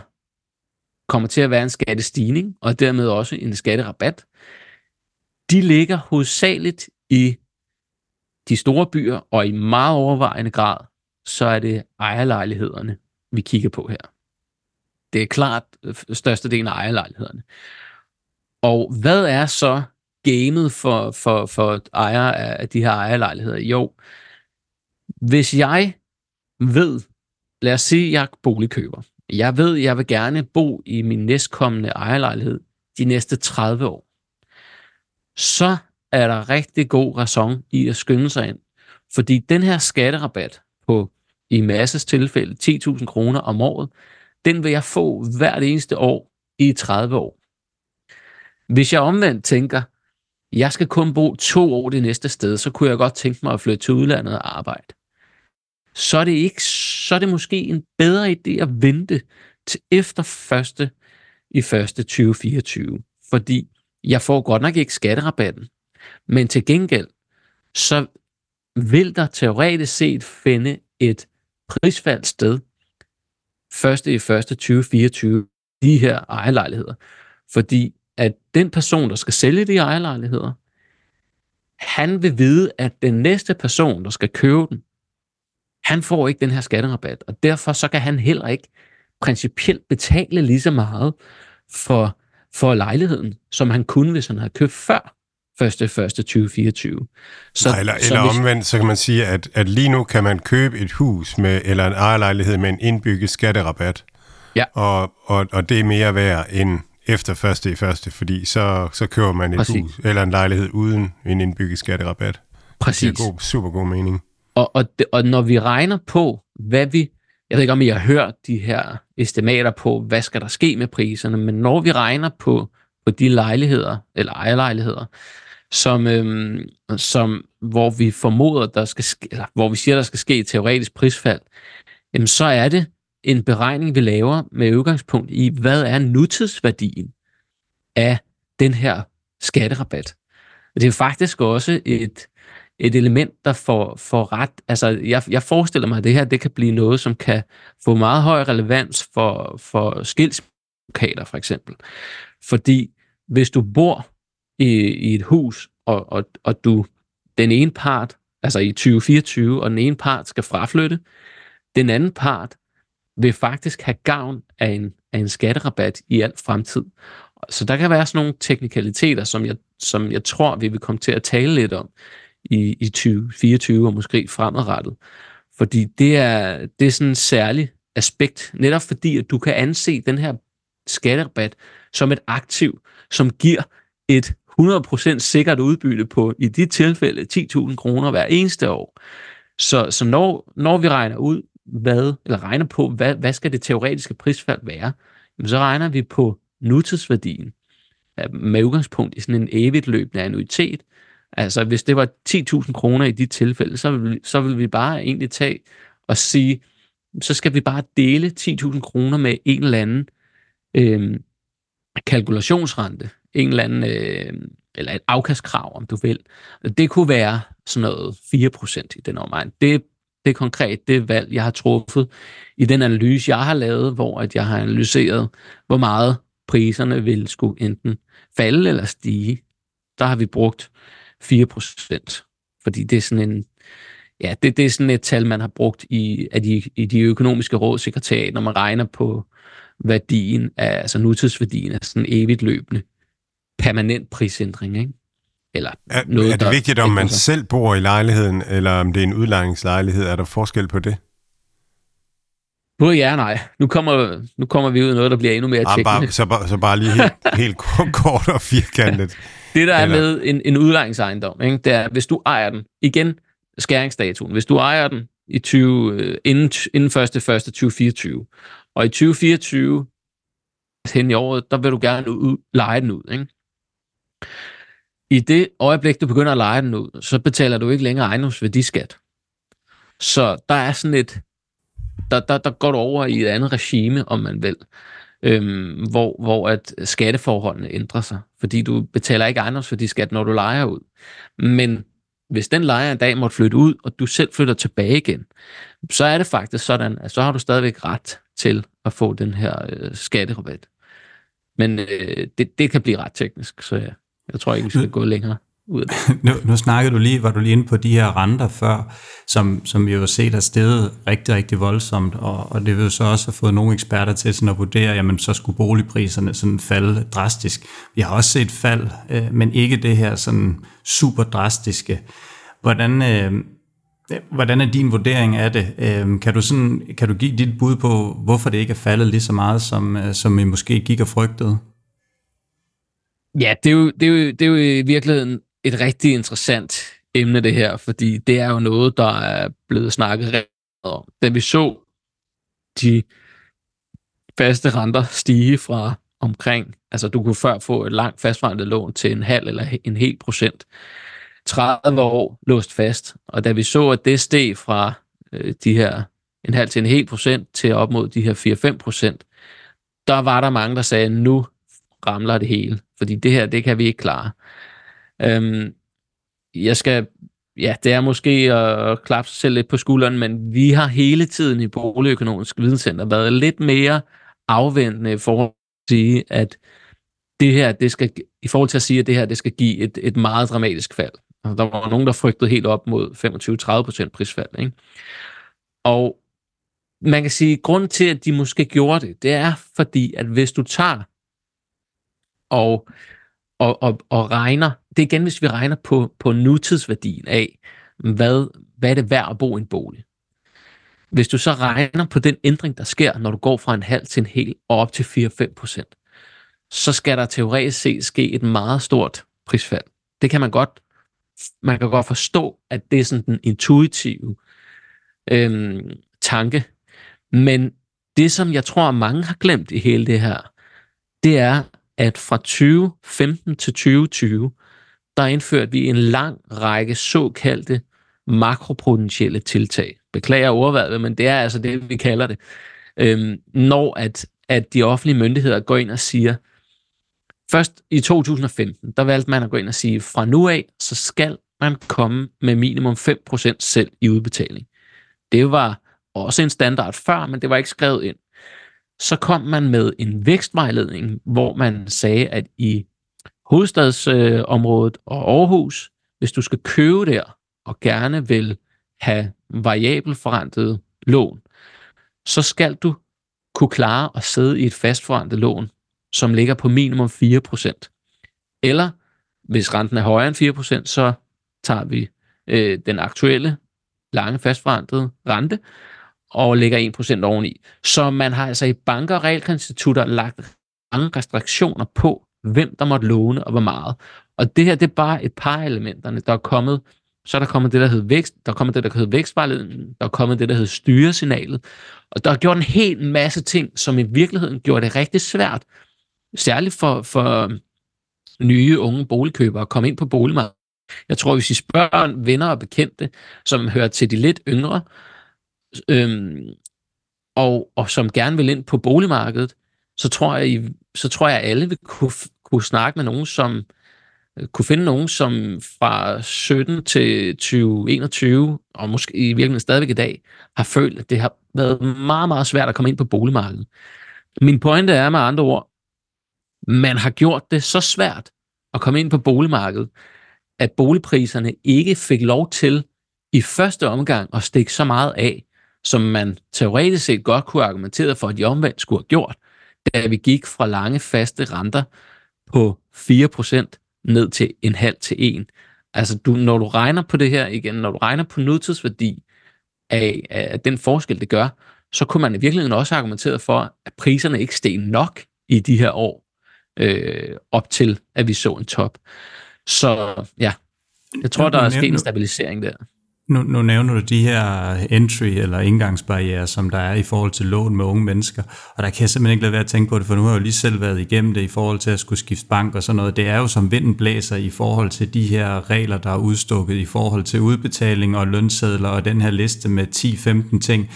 kommer til at være en skattestigning, og dermed også en skatterabat, de ligger hovedsageligt i de store byer, og i meget overvejende grad, så er det ejerlejlighederne, vi kigger på her. Det er klart øh, størstedelen af ejerlejlighederne. Og hvad er så gamet for, for, for ejere af de her ejerlejligheder? Jo, hvis jeg ved, lad os sige, at jeg er boligkøber. Jeg ved, at jeg vil gerne bo i min næstkommende ejerlejlighed de næste 30 år. Så er der rigtig god ræson i at skynde sig ind. Fordi den her skatterabat på i masses tilfælde 10.000 kroner om året, den vil jeg få hvert eneste år i 30 år. Hvis jeg omvendt tænker, jeg skal kun bo to år det næste sted, så kunne jeg godt tænke mig at flytte til udlandet og arbejde. Så er det, ikke, så er det måske en bedre idé at vente til efter første i første 2024. Fordi jeg får godt nok ikke skatterabatten, men til gengæld, så vil der teoretisk set finde et prisfald sted første i første 2024 de her ejerlejligheder. Fordi at den person, der skal sælge de ejerlejligheder, han vil vide, at den næste person, der skal købe den, han får ikke den her skatterabat, og derfor så kan han heller ikke principielt betale lige så meget for, for lejligheden, som han kunne, hvis han havde købt før 1. 1. 2024. Så, Nej, eller, så eller hvis, omvendt, så kan man sige, at, at lige nu kan man købe et hus med eller en ejerlejlighed med en indbygget skatterabat. Ja. Og, og, og det er mere værd end efter første i første, fordi så, så køber man et Præcis. hus eller en lejlighed uden en indbygget skatterabat. Præcis. Det er god, super god mening. Og, og, det, og når vi regner på, hvad vi, jeg ved ikke om I har hørt de her estimater på, hvad skal der ske med priserne, men når vi regner på, på de lejligheder, eller ejerlejligheder, som, øhm, som, hvor vi formoder, der skal ske, eller hvor vi siger, der skal ske et teoretisk prisfald, jamen så er det en beregning, vi laver med udgangspunkt i, hvad er nutidsværdien af den her skatterabat. Og det er faktisk også et, et element, der får, får ret. Altså, jeg, jeg forestiller mig, at det her det kan blive noget, som kan få meget høj relevans for, for skilsmisseadvokater, for eksempel. Fordi hvis du bor i, i et hus, og, og, og du den ene part, altså i 2024, og den ene part skal fraflytte, den anden part vil faktisk have gavn af en, af en skatterabat i al fremtid. Så der kan være sådan nogle teknikaliteter, som jeg, som jeg tror, vi vil komme til at tale lidt om i, i 2024 og måske fremadrettet. Fordi det er, det er sådan en særlig aspekt, netop fordi, at du kan anse den her skatterabat som et aktiv, som giver et 100% sikkert udbytte på, i dit tilfælde, 10.000 kroner hver eneste år. Så, så når, når vi regner ud, hvad, eller regner på, hvad, hvad skal det teoretiske prisfald være, jamen så regner vi på nutidsværdien øh, med udgangspunkt i sådan en evigt løbende annuitet. Altså hvis det var 10.000 kroner i de tilfælde, så vil, så vil vi bare egentlig tage og sige, så skal vi bare dele 10.000 kroner med en eller anden øh, kalkulationsrente, en eller anden, øh, eller et afkastkrav, om du vil. Det kunne være sådan noget 4% i den omegn. Det, det er konkret det valg, jeg har truffet i den analyse, jeg har lavet, hvor at jeg har analyseret, hvor meget priserne vil skulle enten falde eller stige. Der har vi brugt 4%, fordi det er sådan en, ja, det, det er sådan et tal, man har brugt i, af de, i de økonomiske rådsekretariat, når man regner på værdien af, altså nutidsværdien af sådan evigt løbende permanent prisændring, ikke? Eller er, noget, er det vigtigt, om man selv bor i lejligheden, eller om det er en udlejningslejlighed? Er der forskel på det? Både ja og nej. Nu kommer, nu kommer vi ud i noget, der bliver endnu mere teknisk. Bare, så, bare, så bare lige helt, helt kort og firkantet. Det, der er eller? med en, en udlejningsejendom, ikke, det er, hvis du ejer den, igen skæringsdatoen, hvis du ejer den i 20, øh, inden, inden 1. 1. 2024, og i 2024, hen i året, der vil du gerne ud, lege den ud. Ikke? I det øjeblik, du begynder at lege den ud, så betaler du ikke længere ejendomsværdiskat. Så der er sådan et, der, der, der går du over i et andet regime, om man vil, øhm, hvor, hvor at skatteforholdene ændrer sig, fordi du betaler ikke ejendomsværdiskat, når du leger ud. Men hvis den lejer en dag måtte flytte ud, og du selv flytter tilbage igen, så er det faktisk sådan, at så har du stadigvæk ret til at få den her øh, skatterabat. Men øh, det, det kan blive ret teknisk, så ja, jeg tror ikke, vi skal gå længere ud af det. Nu, nu snakkede du lige, var du lige inde på de her renter før, som, som vi jo har set er steget rigtig, rigtig voldsomt, og, og det vil jo så også have fået nogle eksperter til sådan at vurdere, jamen så skulle boligpriserne sådan falde drastisk. Vi har også set fald, øh, men ikke det her sådan super drastiske. Hvordan, øh, Hvordan er din vurdering af det? Øhm, kan du, sådan, kan du give dit bud på, hvorfor det ikke er faldet lige så meget, som, øh, som I måske gik og frygtede? Ja, det er, jo, det, er jo, det er jo i virkeligheden et rigtig interessant emne, det her, fordi det er jo noget, der er blevet snakket rigtig om. Da vi så de faste renter stige fra omkring, altså du kunne før få et langt fastforrentet lån til en halv eller en hel procent, 30 år låst fast. Og da vi så, at det steg fra øh, de her en halv til en hel procent til op mod de her 4-5 procent, der var der mange, der sagde, nu ramler det hele, fordi det her, det kan vi ikke klare. Øhm, jeg skal, ja, det er måske at klappe sig selv lidt på skulderen, men vi har hele tiden i Boligøkonomisk Videnscenter været lidt mere afventende for at sige, at det her, det skal, i forhold til at sige, at det her, det skal give et, et meget dramatisk fald. Altså, der var nogen, der frygtede helt op mod 25-30% prisfald. Ikke? Og man kan sige, at grunden til, at de måske gjorde det, det er fordi, at hvis du tager og, og, og, og regner, det er igen, hvis vi regner på, på nutidsværdien af, hvad, hvad er det værd at bo i en bolig. Hvis du så regner på den ændring, der sker, når du går fra en halv til en hel og op til 4-5 procent, så skal der teoretisk set ske et meget stort prisfald. Det kan man godt, man kan godt forstå, at det er sådan den intuitive øhm, tanke. Men det, som jeg tror, mange har glemt i hele det her, det er, at fra 2015 til 2020, der indførte vi en lang række såkaldte makropotentielle tiltag. Beklager ordvalget, men det er altså det, vi kalder det. Øhm, når at, at de offentlige myndigheder går ind og siger, først i 2015, der valgte man at gå ind og sige, fra nu af, så skal man komme med minimum 5% selv i udbetaling. Det var også en standard før, men det var ikke skrevet ind. Så kom man med en vækstvejledning, hvor man sagde, at i hovedstadsområdet øh, og Aarhus, hvis du skal købe der og gerne vil have variabel forrentet lån, så skal du kunne klare at sidde i et fastforrentet lån, som ligger på minimum 4%. Eller hvis renten er højere end 4%, så tager vi øh, den aktuelle lange fastforrentede rente og lægger 1% oveni. Så man har altså i banker og realkreditinstitutter lagt mange restriktioner på, hvem der måtte låne og hvor meget. Og det her, det er bare et par af elementerne, der er kommet. Så er der kommet det, der hedder vækst, der er kommet det, der hedder vækstvejledning, der er kommet det, der hedder styresignalet. Og der er gjort en hel masse ting, som i virkeligheden gjorde det rigtig svært, særligt for, for nye unge boligkøbere at komme ind på boligmarkedet. Jeg tror, hvis I spørger venner og bekendte, som hører til de lidt yngre, øhm, og, og som gerne vil ind på boligmarkedet, så tror jeg, så tror jeg, alle vil kunne, kunne snakke med nogen, som øh, kunne finde nogen, som fra 17 til 2021, og måske i virkeligheden stadigvæk i dag, har følt, at det har været meget, meget svært at komme ind på boligmarkedet. Min pointe er med andre ord, man har gjort det så svært at komme ind på boligmarkedet, at boligpriserne ikke fik lov til i første omgang at stikke så meget af, som man teoretisk set godt kunne argumentere for, at de omvendt skulle have gjort, da vi gik fra lange faste renter på 4% ned til en halv til en. Altså, du, når du regner på det her igen, når du regner på nutidsværdi af, af den forskel, det gør, så kunne man i virkeligheden også argumentere for, at priserne ikke steg nok i de her år, øh, op til, at vi så en top. Så ja, jeg tror, der er sket en stabilisering der. Nu, nu nævner du de her entry- eller indgangsbarriere, som der er i forhold til lån med unge mennesker, og der kan jeg simpelthen ikke lade være at tænke på det, for nu har jeg jo lige selv været igennem det i forhold til at skulle skifte bank og sådan noget. Det er jo som vinden blæser i forhold til de her regler, der er udstukket i forhold til udbetaling og lønsedler og den her liste med 10-15 ting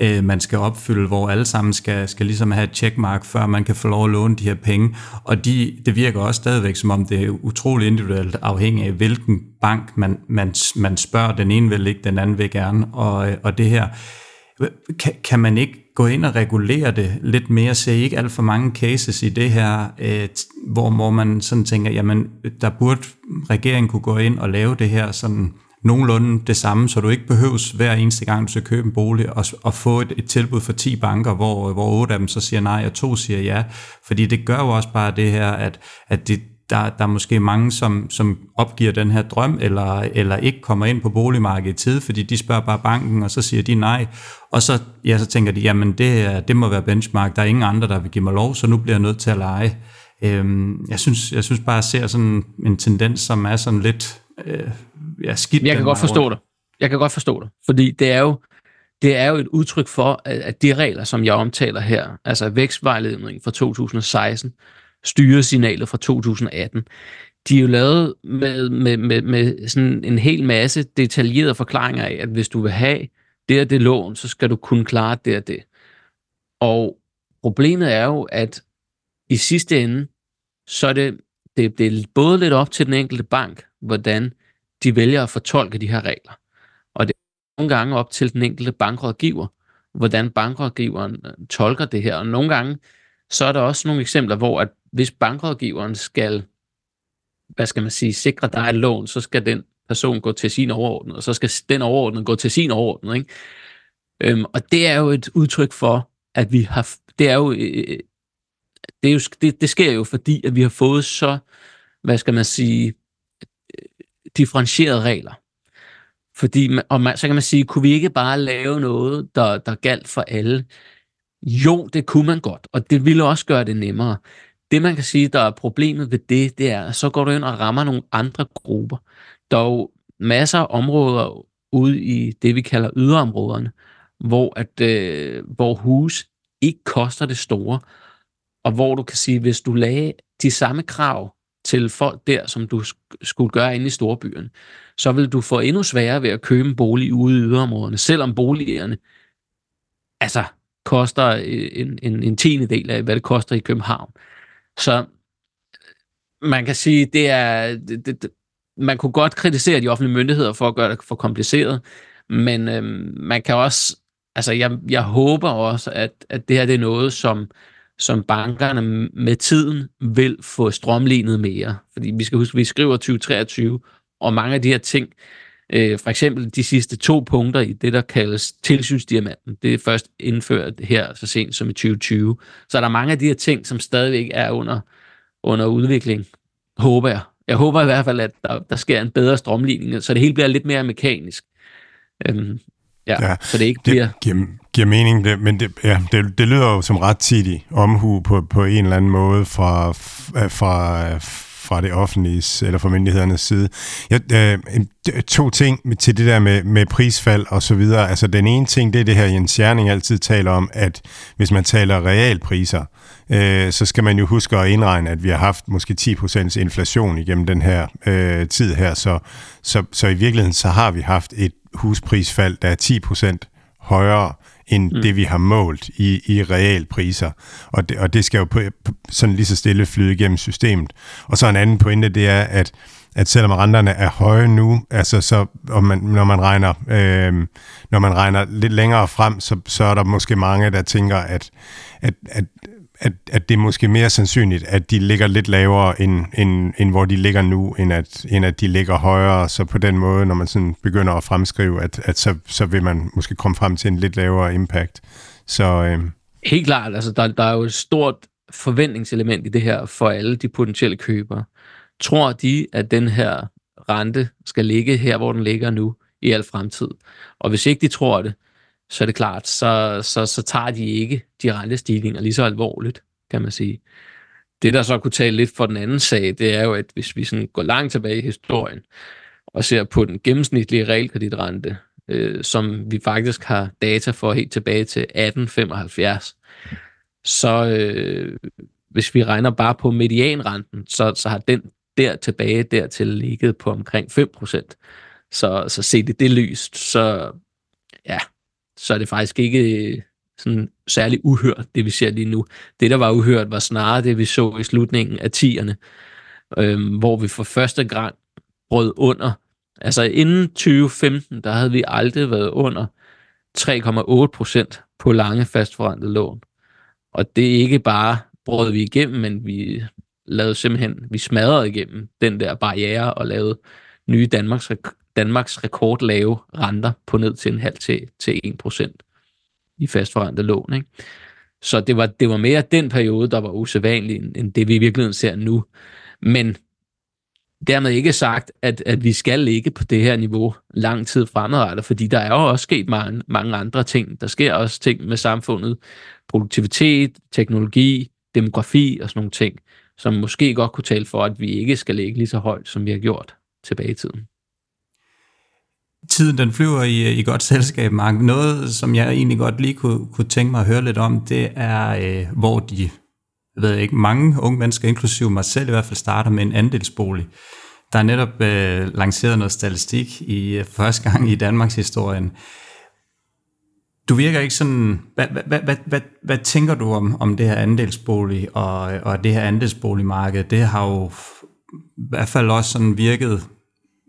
øh, man skal opfylde, hvor alle sammen skal, skal ligesom have et checkmark, før man kan få lov at låne de her penge. Og de, det virker også stadigvæk, som om det er utrolig individuelt afhængig af, hvilken bank man, man, man spørger. Den ene vil ikke, den anden vil gerne. Og, øh, og det her, kan, kan man ikke gå ind og regulere det lidt mere? Ser I ikke alt for mange cases i det her, øh, hvor, hvor man sådan tænker, jamen der burde regeringen kunne gå ind og lave det her sådan nogenlunde det samme, så du ikke behøves hver eneste gang, du skal købe en bolig, og, og få et, et tilbud fra 10 banker, hvor, hvor 8 af dem så siger nej, og to siger ja. Fordi det gør jo også bare det her, at, at det, der, der er måske mange, som, som opgiver den her drøm, eller, eller ikke kommer ind på boligmarkedet i tid, fordi de spørger bare banken, og så siger de nej. Og så, ja, så tænker de, jamen det, det må være benchmark, der er ingen andre, der vil give mig lov, så nu bliver jeg nødt til at lege. Øhm, jeg, synes, jeg synes bare, at jeg ser sådan en tendens, som er sådan lidt øh, ja, skidt. Jeg kan godt forstå rundt. dig. Jeg kan godt forstå dig, fordi det er jo, det er jo et udtryk for, at de regler, som jeg omtaler her, altså vækstvejledningen fra 2016, styresignalet fra 2018, de er jo lavet med, med, med, med sådan en hel masse detaljerede forklaringer af, at hvis du vil have det og det lån, så skal du kunne klare det og det. Og problemet er jo, at i sidste ende, så er det, det, det er både lidt op til den enkelte bank, hvordan de vælger at fortolke de her regler. Og det er nogle gange op til den enkelte bankrådgiver, hvordan bankrådgiveren øh, tolker det her. Og nogle gange, så er der også nogle eksempler, hvor at hvis bankrådgiveren skal, hvad skal man sige, sikre dig et lån, så skal den person gå til sin overordnede, og så skal den overordnede gå til sin overordnede. Ikke? Øhm, og det er jo et udtryk for, at vi har, det er jo, øh, øh, det, er jo det, det sker jo fordi, at vi har fået så, hvad skal man sige, differentierede regler. Fordi, og man, så kan man sige, kunne vi ikke bare lave noget, der, der galt for alle? Jo, det kunne man godt, og det ville også gøre det nemmere. Det, man kan sige, der er problemet ved det, det er, at så går du ind og rammer nogle andre grupper. Der er jo masser af områder ude i det, vi kalder yderområderne, hvor, at, øh, hvor hus ikke koster det store, og hvor du kan sige, hvis du lagde de samme krav til folk der, som du skulle gøre inde i storbyen, så vil du få endnu sværere ved at købe en bolig ude i yderområderne, selvom boligerne altså koster øh, en, en, en tiende del af, hvad det koster i København. Så man kan sige, det er, det, det, man kunne godt kritisere de offentlige myndigheder for at gøre det for kompliceret, men øhm, man kan også, altså jeg, jeg håber også, at, at det her det er noget, som, som bankerne med tiden vil få strømlignet mere. Fordi vi skal huske, at vi skriver 2023, og mange af de her ting, øh, for eksempel de sidste to punkter i det, der kaldes tilsynsdiamanten, det er først indført her så sent som i 2020. Så er der mange af de her ting, som stadigvæk er under, under udvikling, håber jeg. Jeg håber i hvert fald, at der, der sker en bedre strømligning, så det hele bliver lidt mere mekanisk. Øhm, ja, ja, så det ikke bliver... Det giver, giver mening, det, men det, ja, det, det lyder jo som ret tidig omhu på, på en eller anden måde fra, fra, fra det offentlige eller fra myndighedernes side. Jeg, øh, to ting til det der med, med prisfald og så videre. Altså den ene ting, det er det her Jens Jerning altid taler om, at hvis man taler realpriser, øh, så skal man jo huske at indregne, at vi har haft måske 10% inflation igennem den her øh, tid her, så, så, så i virkeligheden så har vi haft et husprisfald, der er 10% højere end mm. det, vi har målt i, i realpriser. Og det, og det skal jo på, sådan lige så stille flyde igennem systemet. Og så en anden pointe, det er, at at selvom renterne er høje nu, altså så, om man, når, man regner, øh, når man regner lidt længere frem, så, så er der måske mange, der tænker, at, at, at at, at det er måske mere sandsynligt, at de ligger lidt lavere, end, end, end hvor de ligger nu, end at, end at de ligger højere. Så på den måde, når man sådan begynder at fremskrive, at, at så, så vil man måske komme frem til en lidt lavere impact. Så, øh... Helt klart, altså der, der er jo et stort forventningselement i det her for alle de potentielle købere. Tror de, at den her rente skal ligge her, hvor den ligger nu, i al fremtid? Og hvis ikke de tror det, så er det klart, så, så, så tager de ikke de rentestigninger lige så alvorligt, kan man sige. Det, der så kunne tale lidt for den anden sag, det er jo, at hvis vi sådan går langt tilbage i historien, og ser på den gennemsnitlige realkreditrente, øh, som vi faktisk har data for helt tilbage til 1875, så øh, hvis vi regner bare på medianrenten, så, så har den der tilbage dertil ligget på omkring 5%. Så, så set i det lyst, så ja, så er det faktisk ikke øh, sådan særlig uhørt, det vi ser lige nu. Det, der var uhørt, var snarere det, vi så i slutningen af 10'erne, øh, hvor vi for første gang brød under. Altså inden 2015, der havde vi aldrig været under 3,8 procent på lange fastforrentede lån. Og det er ikke bare brød vi igennem, men vi lavede simpelthen, vi smadrede igennem den der barriere og lavede nye Danmarks Danmarks rekordlave renter på ned til en halv til, til 1% i fastforrentet lån. Ikke? Så det var, det var mere den periode, der var usædvanlig, end det vi i virkeligheden ser nu. Men dermed ikke sagt, at, at vi skal ligge på det her niveau lang tid fremadrettet, fordi der er jo også sket mange, mange andre ting. Der sker også ting med samfundet, produktivitet, teknologi, demografi og sådan nogle ting, som måske godt kunne tale for, at vi ikke skal ligge lige så højt, som vi har gjort tilbage i tiden tiden den flyver i, øh, i godt selskab, Mark. Noget, som jeg egentlig godt lige kunne, kunne tænke mig at høre lidt om, det er, øh, hvor de, jeg ved ikke, mange unge mennesker, inklusive mig selv i hvert fald, starter med en andelsbolig. Der er netop øh, lanceret noget statistik i øh, første gang i Danmarks historien. Du virker ikke sådan... Hvad, hvad, hvad, hvad, hvad tænker du om, om det her andelsbolig og, og det her andelsboligmarked? Det har jo i hvert fald også sådan virket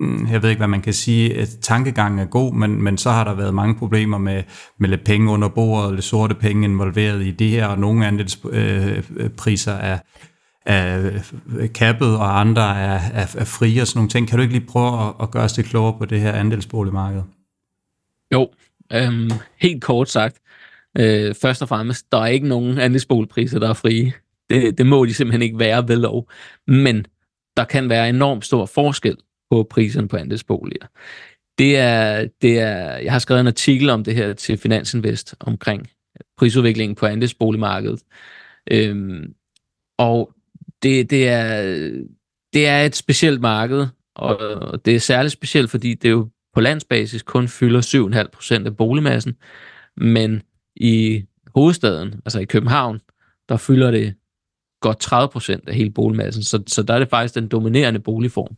Mm, jeg ved ikke, hvad man kan sige, at tankegangen er god, men, men så har der været mange problemer med, med lidt penge under bordet, lidt sorte penge involveret i det her, og nogle andelspriser øh, er, er øh, kappet, og andre er, er, er frie og sådan nogle ting. Kan du ikke lige prøve at, at gøre os lidt klogere på det her andelsboligmarked? Jo, Øhm, helt kort sagt, øh, først og fremmest, der er ikke nogen andelsboligpriser, der er frie. Det, det må de simpelthen ikke være ved lov. Men der kan være enormt stor forskel på priserne på andelsboliger. Det er, det er, jeg har skrevet en artikel om det her til Finansinvest omkring prisudviklingen på andelsboligmarkedet. Øhm, og det, det, er, det er et specielt marked, og det er særligt specielt, fordi det jo på landsbasis kun fylder 7,5 procent af boligmassen, men i hovedstaden, altså i København, der fylder det godt 30 procent af hele boligmassen, så, så der er det faktisk den dominerende boligform.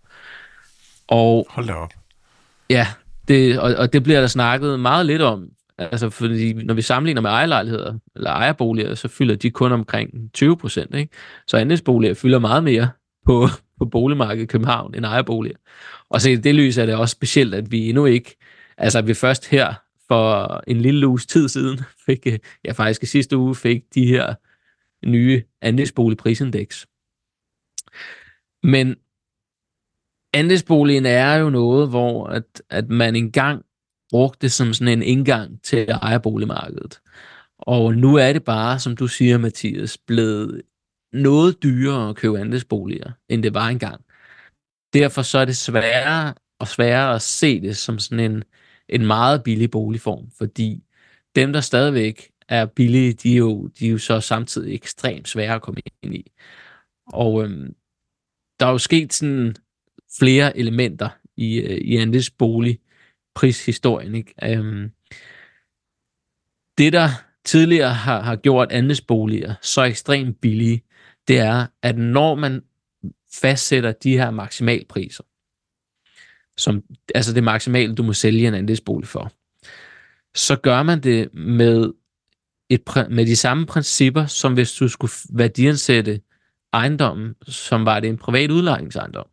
Og, Hold da op. Ja, det, og, og det bliver der snakket meget lidt om, altså fordi når vi sammenligner med ejerlejligheder, eller ejerboliger, så fylder de kun omkring 20 procent, ikke? Så andelsboliger fylder meget mere på, på boligmarkedet i København end ejerboliger. Og så i det lys er det også specielt, at vi endnu ikke, altså at vi først her for en lille uges tid siden fik, ja faktisk i sidste uge fik de her nye andelsboligprisindeks. Men andelsboligen er jo noget, hvor at, at man engang brugte det som sådan en indgang til ejerboligmarkedet. Og nu er det bare, som du siger, Mathias, blevet noget dyrere at købe andelsboliger, end det var engang. Derfor så er det sværere og sværere at se det som sådan en, en meget billig boligform, fordi dem, der stadigvæk er billige, de er jo, de er jo så samtidig ekstremt svære at komme ind i. Og øhm, der er jo sket sådan flere elementer i, øh, i andelsbolig. Ikke? Øhm, det, der tidligere har, har gjort andelsboliger så ekstremt billige, det er, at når man fastsætter de her maksimalpriser, som, altså det maksimale, du må sælge en andelsbolig for, så gør man det med, et, med de samme principper, som hvis du skulle værdiansætte ejendommen, som var det en privat udlejningsejendom.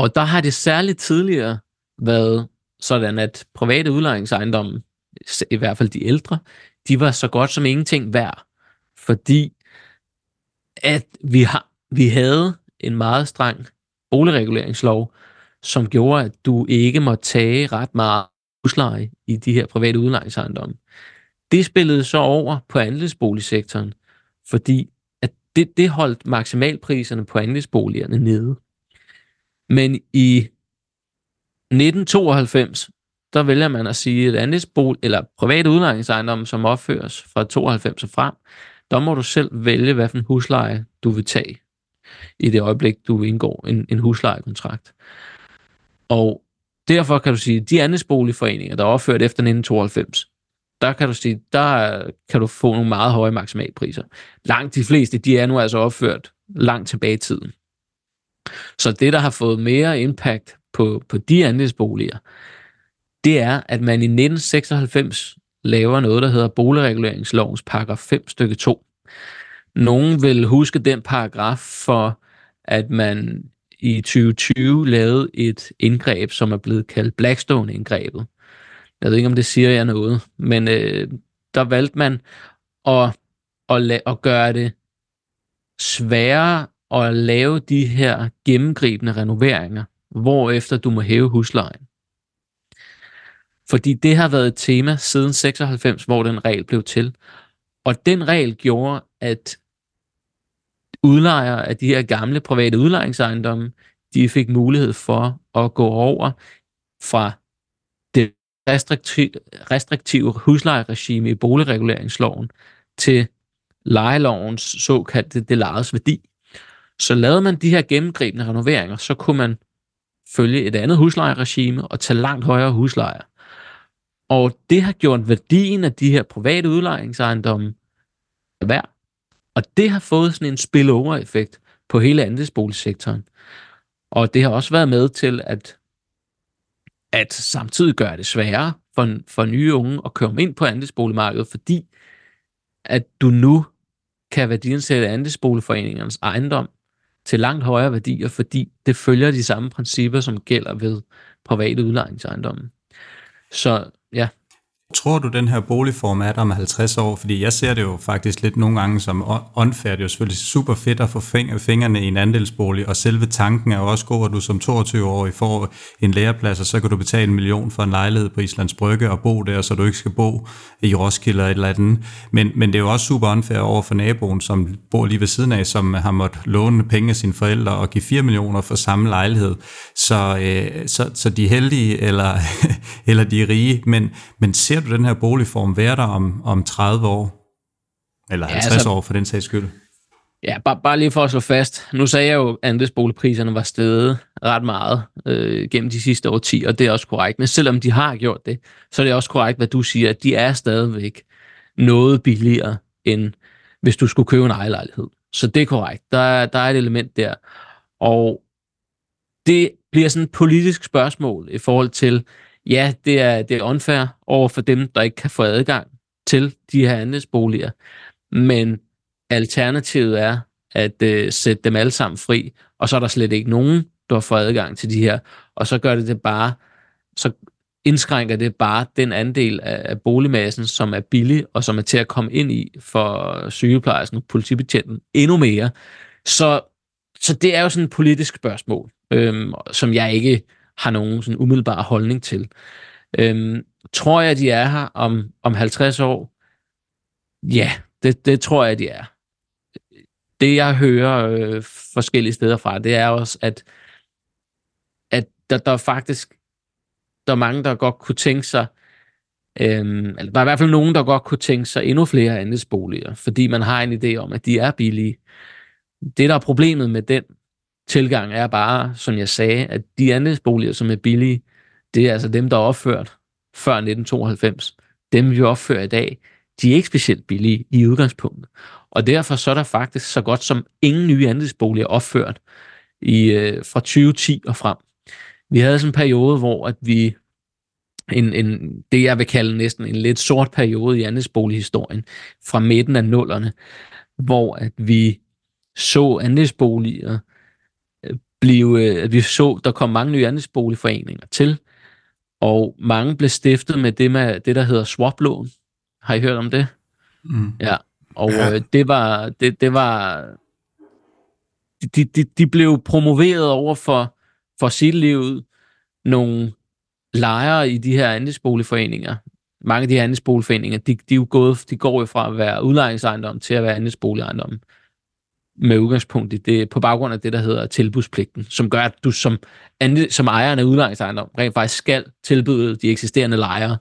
Og der har det særligt tidligere været sådan, at private udlejningsejendomme, i hvert fald de ældre, de var så godt som ingenting værd, fordi at vi, har, vi havde en meget streng boligreguleringslov, som gjorde, at du ikke må tage ret meget husleje i de her private udlejningsejendomme. Det spillede så over på andelsboligsektoren, fordi at det, det holdt maksimalpriserne på andelsboligerne nede. Men i 1992, der vælger man at sige, at andelsbol eller private udlejningsejendomme, som opføres fra 92 og frem, der må du selv vælge, hvad for en husleje du vil tage i det øjeblik, du indgår en, en huslejekontrakt. Og derfor kan du sige, at de andelsboligforeninger, der er opført efter 1992, der kan du sige, der kan du få nogle meget høje maksimalpriser. Langt de fleste, de er nu altså opført langt tilbage i tiden. Så det, der har fået mere impact på, på de andelsboliger, det er, at man i 1996 laver noget, der hedder boligreguleringslovens paragraf 5 stykke 2. Nogen vil huske den paragraf for, at man i 2020 lavede et indgreb, som er blevet kaldt Blackstone-indgrebet. Jeg ved ikke, om det siger jer noget, men øh, der valgte man at, at, at gøre det sværere at lave de her gennemgribende renoveringer, hvorefter du må hæve huslejen. Fordi det har været et tema siden 96, hvor den regel blev til. Og den regel gjorde, at udlejere af de her gamle private udlejningsejendomme, de fik mulighed for at gå over fra det restriktive, restriktive huslejeregime i boligreguleringsloven til lejelovens såkaldte det lejedes værdi. Så lavede man de her gennemgribende renoveringer, så kunne man følge et andet huslejeregime og tage langt højere huslejer. Og det har gjort værdien af de her private udlejningsejendomme værd. Og det har fået sådan en spillover-effekt på hele andelsboligsektoren. Og det har også været med til at, at samtidig gøre det sværere for, for nye unge at komme ind på andelsboligmarkedet, fordi at du nu kan værdiansætte andelsboligforeningernes ejendom til langt højere værdier, fordi det følger de samme principper, som gælder ved private udlejningsejendomme. Så ja. Tror du, den her boligform er der om 50 år? Fordi jeg ser det jo faktisk lidt nogle gange som unfair. Det er jo selvfølgelig super fedt at få fingrene i en andelsbolig, og selve tanken er jo også god, at du som 22-årig får en læreplads, og så kan du betale en million for en lejlighed på Islands Brygge og bo der, så du ikke skal bo i Roskilde eller et eller andet. Men, men det er jo også super unfair over for naboen, som bor lige ved siden af, som har måttet låne penge af sine forældre og give 4 millioner for samme lejlighed. Så, øh, så, så de er heldige, eller, eller de er rige. Men, men ser du den her boligform være der om, om 30 år? Eller 50 ja, altså, år for den sags skyld? Ja, bare, bare lige for at slå fast. Nu sagde jeg jo, at andelsboligpriserne var steget ret meget øh, gennem de sidste årtier, og det er også korrekt. Men selvom de har gjort det, så er det også korrekt, hvad du siger, at de er stadigvæk noget billigere, end hvis du skulle købe en ejerlejlighed. Så det er korrekt. Der, der er et element der. Og det bliver sådan et politisk spørgsmål i forhold til, ja, det er, det er unfair over for dem, der ikke kan få adgang til de her andelsboliger, men alternativet er at øh, sætte dem alle sammen fri, og så er der slet ikke nogen, der får adgang til de her, og så gør det det bare, så indskrænker det bare den andel af, af boligmassen, som er billig, og som er til at komme ind i for sygeplejersken og politibetjenten endnu mere. Så, så det er jo sådan et politisk spørgsmål, øhm, som jeg ikke har nogen sådan umiddelbar holdning til. Øhm, tror jeg, de er her om, om 50 år? Ja, det, det tror jeg, de er. Det, jeg hører øh, forskellige steder fra, det er også, at, at der, der faktisk der er mange, der godt kunne tænke sig, øhm, eller der er i hvert fald nogen, der godt kunne tænke sig endnu flere andelsboliger, fordi man har en idé om, at de er billige. Det, der er problemet med den tilgang er bare, som jeg sagde, at de andelsboliger, som er billige, det er altså dem, der er opført før 1992. Dem, vi opfører i dag, de er ikke specielt billige i udgangspunktet. Og derfor så er der faktisk så godt som ingen nye andelsboliger opført i, øh, fra 2010 og frem. Vi havde sådan en periode, hvor at vi en, en, det jeg vil kalde næsten en lidt sort periode i andelsbolighistorien fra midten af nullerne, hvor at vi så andelsboliger blive, øh, at vi så, der kom mange nye andelsboligforeninger til, og mange blev stiftet med det, med, det der hedder swaplån. Har I hørt om det? Mm. Ja, og ja. Øh, det var, det, det var, de, de, de blev promoveret over for, for sit livet nogle lejere i de her andelsboligforeninger. Mange af de her andelsboligforeninger, de, de, er jo gået, de går jo fra at være udlejningsejendom til at være andelsboligejendom med udgangspunkt i det, på baggrund af det, der hedder tilbudspligten, som gør, at du som, som ejeren af udlejningsejendom rent faktisk skal tilbyde de eksisterende lejere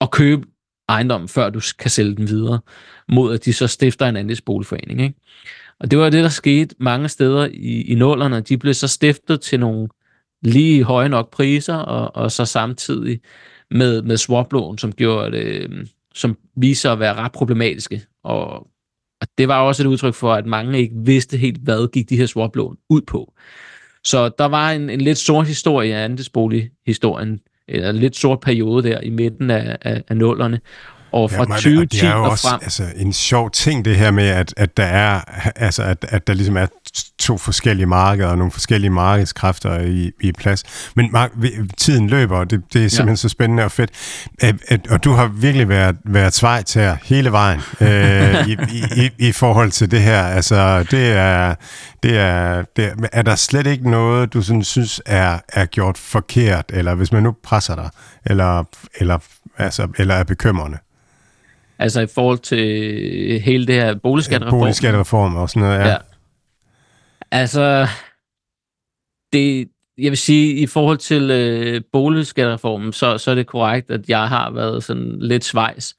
at købe ejendommen, før du kan sælge den videre, mod at de så stifter en andelsboligforening. Ikke? Og det var det, der skete mange steder i, i nullerne. De blev så stiftet til nogle lige høje nok priser, og, og så samtidig med, med swaplån, som gjorde det, øhm, som viser at være ret problematiske. Og og det var også et udtryk for, at mange ikke vidste helt, hvad gik de her swaplån ud på. Så der var en, en lidt sort historie af andelsbolighistorien, eller en lidt sort periode der i midten af, af, af nullerne, og fra ja, 2010 og, det er jo og også, frem. Altså, en sjov ting det her med, at, at der er, altså, at, at der ligesom er to forskellige markeder og nogle forskellige markedskræfter i, i plads. Men Mark, tiden løber, og det, det er simpelthen ja. så spændende og fedt. At, at, og du har virkelig været, været svejtager hele vejen øh, i, i, i, forhold til det her. Altså, det er, det er, det er, er der slet ikke noget, du sådan synes er, er gjort forkert, eller hvis man nu presser dig, eller, eller, altså, eller er bekymrende? Altså i forhold til hele det her boligskattereform. Boligskattereform og sådan noget, ja. ja. Altså, det, jeg vil sige, i forhold til øh, boligskattereformen, så, så er det korrekt, at jeg har været sådan lidt svejs.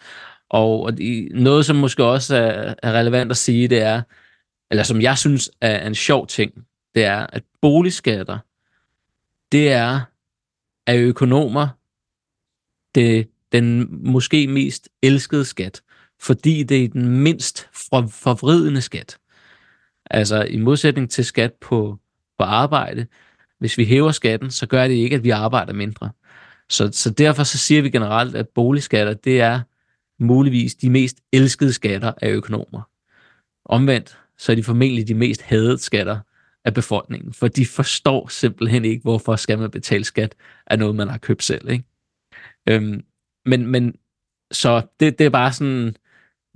Og, og de, noget, som måske også er, er relevant at sige, det er, eller som jeg synes er en sjov ting, det er, at boligskatter, det er af økonomer det den måske mest elskede skat, fordi det er den mindst forvridende skat. Altså i modsætning til skat på, på arbejde, hvis vi hæver skatten, så gør det ikke, at vi arbejder mindre. Så, så derfor så siger vi generelt, at boligskatter, det er muligvis de mest elskede skatter af økonomer. Omvendt, så er de formentlig de mest hadede skatter af befolkningen, for de forstår simpelthen ikke, hvorfor skal man betale skat af noget, man har købt selv. Ikke? Øhm, men, men så det, det er bare sådan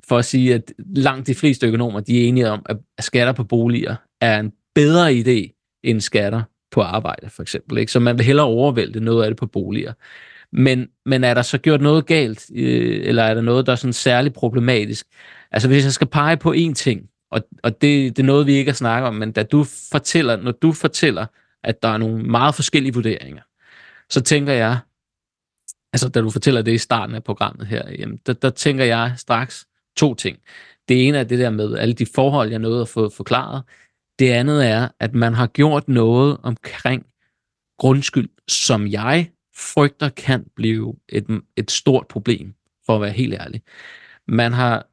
for at sige, at langt de fleste økonomer, de er enige om, at skatter på boliger er en bedre idé end skatter på arbejde, for eksempel. Ikke? Så man vil hellere overvælde noget af det på boliger. Men, men er der så gjort noget galt, øh, eller er der noget, der er sådan særligt problematisk? Altså hvis jeg skal pege på én ting, og, og det, det er noget, vi ikke har snakket om, men da du fortæller, når du fortæller, at der er nogle meget forskellige vurderinger, så tænker jeg, altså da du fortæller det i starten af programmet her, jamen, der, der tænker jeg straks to ting. Det ene er det der med alle de forhold, jeg nåede at få forklaret. Det andet er, at man har gjort noget omkring grundskyld, som jeg frygter kan blive et, et stort problem, for at være helt ærlig. Man har,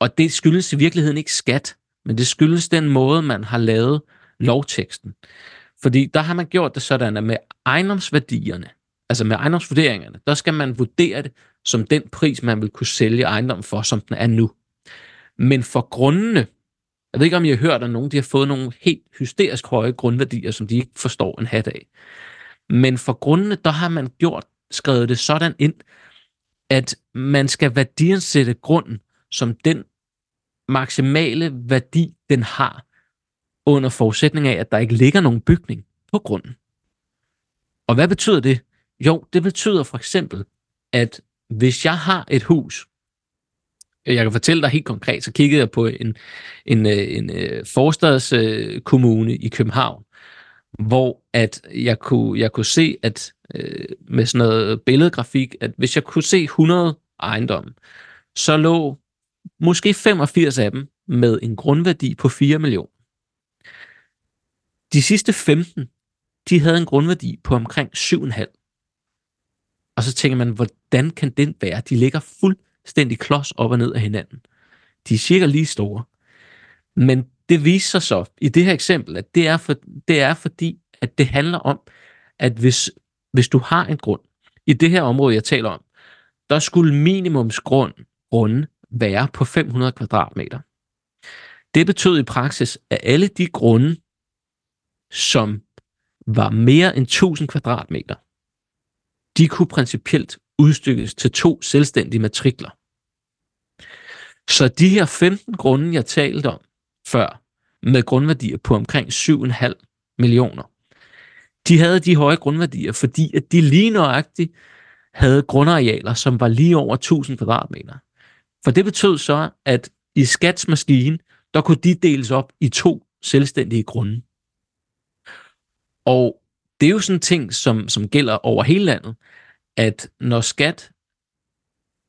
og det skyldes i virkeligheden ikke skat, men det skyldes den måde, man har lavet lovteksten. Fordi der har man gjort det sådan, at med ejendomsværdierne, altså med ejendomsvurderingerne, der skal man vurdere det som den pris, man vil kunne sælge ejendommen for, som den er nu. Men for grundene, jeg ved ikke, om I har hørt, at nogen de har fået nogle helt hysterisk høje grundværdier, som de ikke forstår en hat af. Men for grundene, der har man gjort, skrevet det sådan ind, at man skal værdiansætte grunden som den maksimale værdi, den har, under forudsætning af, at der ikke ligger nogen bygning på grunden. Og hvad betyder det? Jo, det betyder for eksempel, at hvis jeg har et hus, øh, jeg kan fortælle dig helt konkret, så kiggede jeg på en, en, øh, en, en forstadskommune i København, hvor at jeg kunne, jeg kunne se, at øh, med sådan noget billedgrafik, at hvis jeg kunne se 100 ejendomme, så lå måske 85 af dem med en grundværdi på 4 millioner. De sidste 15, de havde en grundværdi på omkring 7,5. Og så tænker man, hvordan kan den være? De ligger fuldstændig klods op og ned af hinanden. De er cirka lige store. Men det viser sig så i det her eksempel, at det er, for, det er fordi, at det handler om, at hvis, hvis du har en grund, i det her område, jeg taler om, der skulle minimumsgrund runde være på 500 kvadratmeter. Det betød i praksis, at alle de grunde, som var mere end 1000 kvadratmeter, de kunne principielt udstykkes til to selvstændige matrikler. Så de her 15 grunde, jeg talte om før, med grundværdier på omkring 7,5 millioner, de havde de høje grundværdier, fordi at de lige nøjagtigt havde grundarealer, som var lige over 1000 kvadratmeter. For det betød så, at i skatsmaskinen, der kunne de deles op i to selvstændige grunde. Og det er jo sådan en ting, som, som gælder over hele landet, at når skat,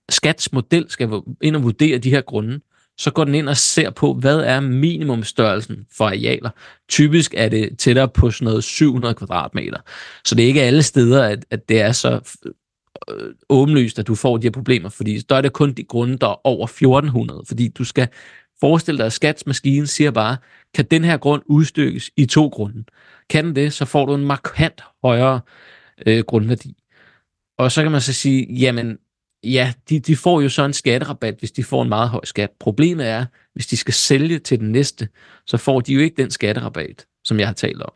skats model skal ind og vurdere de her grunde, så går den ind og ser på, hvad er minimumstørrelsen for arealer. Typisk er det tættere på sådan noget 700 kvadratmeter. Så det er ikke alle steder, at, at det er så øh, åbenlyst, at du får de her problemer, fordi der er det kun de grunde, der er over 1400, fordi du skal forestille dig, at skatsmaskinen siger bare, kan den her grund udstykkes i to grunde. Kan den det, så får du en markant højere øh, grundværdi. Og så kan man så sige, jamen, ja, de, de får jo så en skatterabat, hvis de får en meget høj skat. Problemet er, hvis de skal sælge til den næste, så får de jo ikke den skatterabat, som jeg har talt om.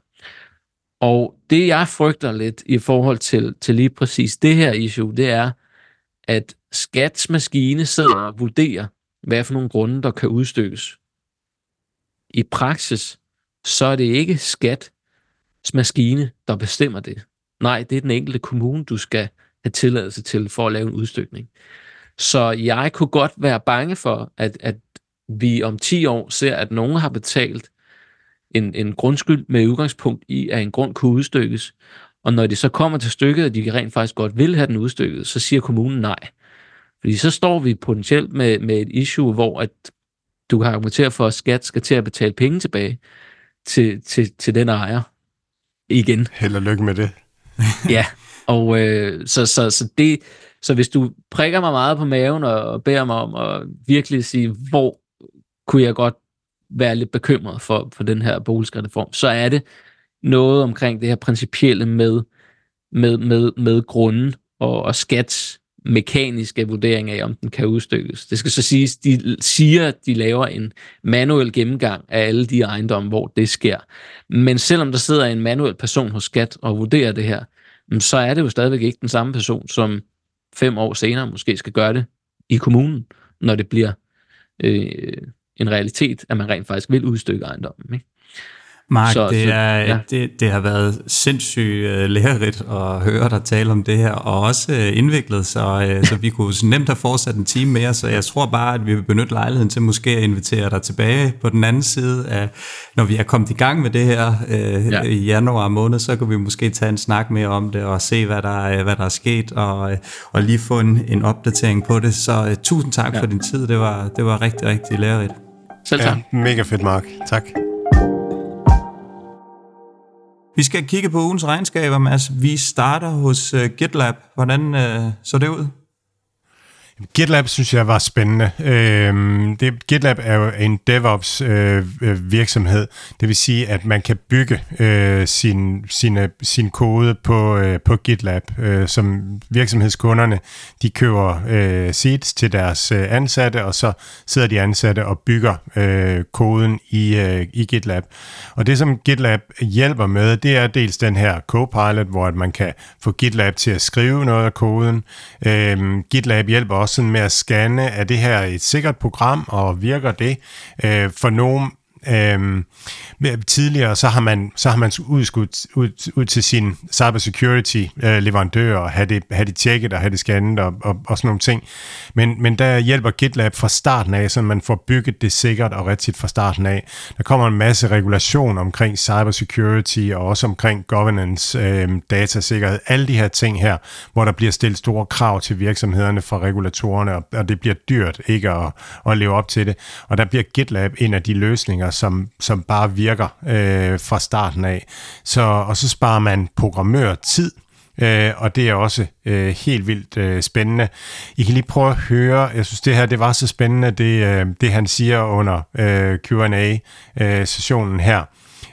Og det, jeg frygter lidt i forhold til, til lige præcis det her issue, det er, at skatsmaskine sidder og vurderer, hvad for nogle grunde, der kan udstykkes. I praksis, så er det ikke skat, maskine, der bestemmer det. Nej, det er den enkelte kommune, du skal have tilladelse til for at lave en udstykning. Så jeg kunne godt være bange for, at, at vi om 10 år ser, at nogen har betalt en, en grundskyld med udgangspunkt i, at en grund kunne udstykkes. Og når det så kommer til stykket, og de rent faktisk godt vil have den udstykket, så siger kommunen nej. Fordi så står vi potentielt med, med et issue, hvor at du kan argumentere for, at skat skal til at betale penge tilbage til, til, til den ejer igen. Held og lykke med det. ja, og øh, så, så, så, det, så hvis du prikker mig meget på maven og, og beder mig om at virkelig sige, hvor kunne jeg godt være lidt bekymret for, for den her boligskatteform, så er det noget omkring det her principielle med, med, med, med grunden og, og skats mekaniske vurdering af, om den kan udstykkes. Det skal så siges, de siger, at de laver en manuel gennemgang af alle de ejendomme, hvor det sker. Men selvom der sidder en manuel person hos skat og vurderer det her, mm, så er det jo stadigvæk ikke den samme person, som fem år senere måske skal gøre det i kommunen, når det bliver øh, en realitet, at man rent faktisk vil udstykke ejendommen. Ikke? Mark, så, det, er, ja. det, det har været sindssygt uh, lærerigt at høre dig tale om det her, og også uh, indviklet, så, uh, så vi kunne nemt have fortsat en time mere, så jeg tror bare, at vi vil benytte lejligheden til måske at invitere dig tilbage på den anden side, af, når vi er kommet i gang med det her uh, ja. i januar måned, så kan vi måske tage en snak mere om det, og se, hvad der, uh, hvad der er sket, og, uh, og lige få en, en opdatering på det. Så uh, tusind tak ja. for din tid, det var, det var rigtig, rigtig lærerigt. Selv tak. Ja, mega fedt, Mark. Tak. Vi skal kigge på ugens regnskaber, Mads. Vi starter hos uh, GitLab. Hvordan uh, så det ud? GitLab synes jeg var spændende. Øhm, det, GitLab er jo en DevOps øh, øh, virksomhed. Det vil sige, at man kan bygge øh, sin, sine, sin kode på, øh, på GitLab, øh, som virksomhedskunderne de køber øh, seeds til deres øh, ansatte, og så sidder de ansatte og bygger øh, koden i, øh, i GitLab. Og det, som GitLab hjælper med, det er dels den her Copilot, hvor man kan få GitLab til at skrive noget af koden. Øh, GitLab hjælper også sådan med at scanne, er det her et sikkert program, og virker det? Øh, for nogen øh, tidligere så har man så har man udskudt ud, ud til sin cybersecurity øh, leverandør og have det, have det tjekket og have det scannet og, og, og sådan nogle ting. Men, men der hjælper GitLab fra starten af, så man får bygget det sikkert og rigtigt fra starten af. Der kommer en masse regulation omkring cybersecurity og også omkring governance, øh, datasikkerhed, alle de her ting her, hvor der bliver stillet store krav til virksomhederne fra regulatorerne, og, og det bliver dyrt ikke at, at leve op til det. Og der bliver GitLab en af de løsninger, som, som bare virker øh, fra starten af. Så, og så sparer man programmør tid, øh, og det er også øh, helt vildt øh, spændende. I kan lige prøve at høre, jeg synes det her det var så spændende, det, øh, det han siger under øh, Q&A-sessionen øh, her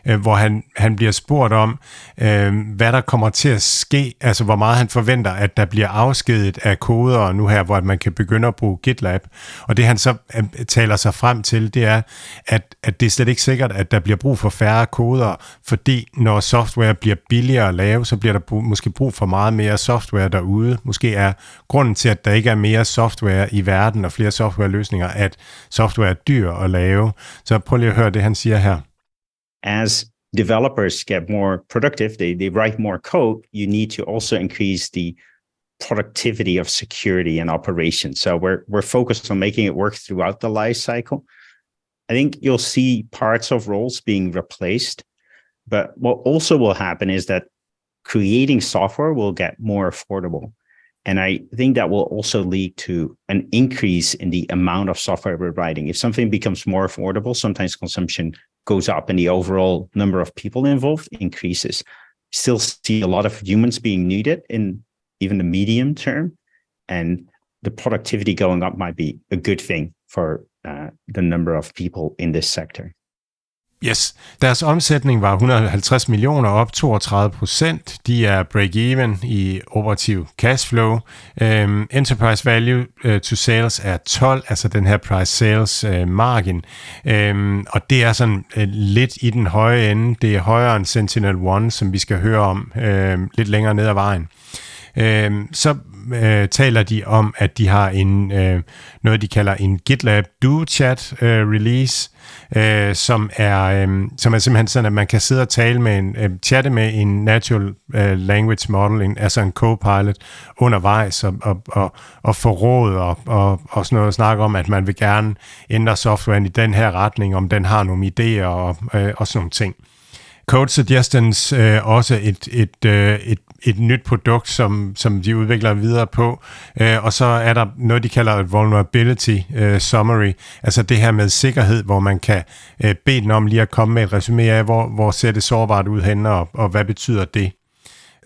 øh, hvor han, han bliver spurgt om, øh, hvad der kommer til at ske, altså hvor meget han forventer, at der bliver afskedet af koder nu her, hvor man kan begynde at bruge GitLab. Og det han så øh, taler sig frem til, det er, at, at det er slet ikke sikkert, at der bliver brug for færre koder, fordi når software bliver billigere at lave, så bliver der brug, måske brug for meget mere software derude. Måske er grunden til, at der ikke er mere software i verden og flere softwareløsninger, at software er dyr at lave. Så prøv lige at høre det, han siger her. As developers get more productive, they, they write more code, you need to also increase the productivity of security and operation. So we're we're focused on making it work throughout the life cycle. I think you'll see parts of roles being replaced, but what also will happen is that creating software will get more affordable. And I think that will also lead to an increase in the amount of software we're writing. If something becomes more affordable, sometimes consumption goes up and the overall number of people involved increases. Still see a lot of humans being needed in even the medium term, and the productivity going up might be a good thing for uh, the number of people in this sector. Yes, deres omsætning var 150 millioner op 32 procent. De er break-even i operativ cashflow. Um, øhm, enterprise value uh, to sales er 12, altså den her price sales uh, margin. Um, og det er sådan uh, lidt i den høje ende. Det er højere end Sentinel-1, som vi skal høre om uh, lidt længere ned ad vejen. Uh, så øh, taler de om, at de har en øh, noget, de kalder en GitLab Do Chat øh, release, øh, som, er, øh, som er simpelthen sådan, at man kan sidde og tale med en, øh, chatte med en natural øh, language model, en, altså en co-pilot, undervejs og, og, og, og få råd og, og, og sådan noget at snakke om, at man vil gerne ændre softwaren i den her retning, om den har nogle idéer og, øh, og sådan nogle ting. Code Suggestions øh, også et, et, øh, et, et nyt produkt, som, som de udvikler videre på. Øh, og så er der noget, de kalder et vulnerability øh, summary, altså det her med sikkerhed, hvor man kan øh, bede den om lige at komme med et resume af, hvor, hvor ser det sårbart ud henne, og, og hvad betyder det?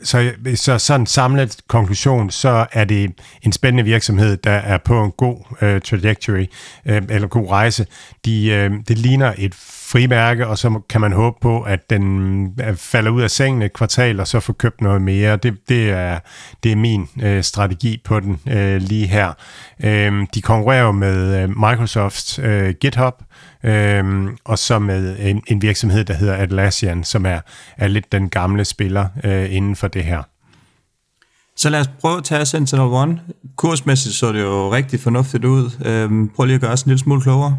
Så, så sådan samlet konklusion, så er det en spændende virksomhed, der er på en god øh, trajectory, øh, eller god rejse. De, øh, det ligner et frimærke, og så kan man håbe på, at den øh, falder ud af sengen et kvartal, og så får købt noget mere. Det, det, er, det er min øh, strategi på den øh, lige her. Øh, de konkurrerer med øh, Microsofts øh, GitHub, øh, og så med en, en virksomhed, der hedder Atlassian, som er, er lidt den gamle spiller øh, inden for det her. Så lad os prøve at tage Sentinel-1. Kursmæssigt så det jo rigtig fornuftigt ud. Øhm, prøv lige at gøre os en lille smule klogere.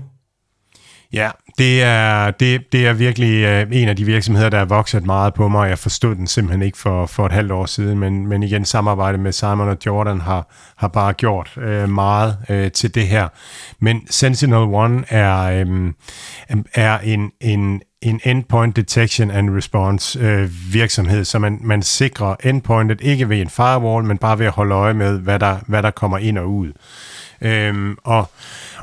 Ja, det er, det, det er virkelig øh, en af de virksomheder, der er vokset meget på mig. Jeg forstod den simpelthen ikke for, for et halvt år siden, men, men igen, samarbejdet med Simon og Jordan har, har bare gjort øh, meget øh, til det her. Men Sentinel One er, øh, er en, en, en endpoint detection and response øh, virksomhed, så man, man sikrer endpointet ikke ved en firewall, men bare ved at holde øje med, hvad der, hvad der kommer ind og ud. Øh, og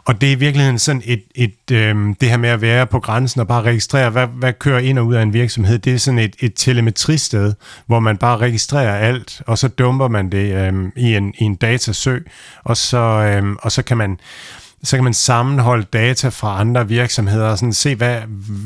og det er i virkeligheden sådan et, et øh, det her med at være på grænsen og bare registrere, hvad, hvad kører ind og ud af en virksomhed, det er sådan et, et telemetristed, hvor man bare registrerer alt, og så dumper man det øh, i, en, i en datasø, og så, øh, og så kan man så kan man sammenholde data fra andre virksomheder og sådan se, hvad,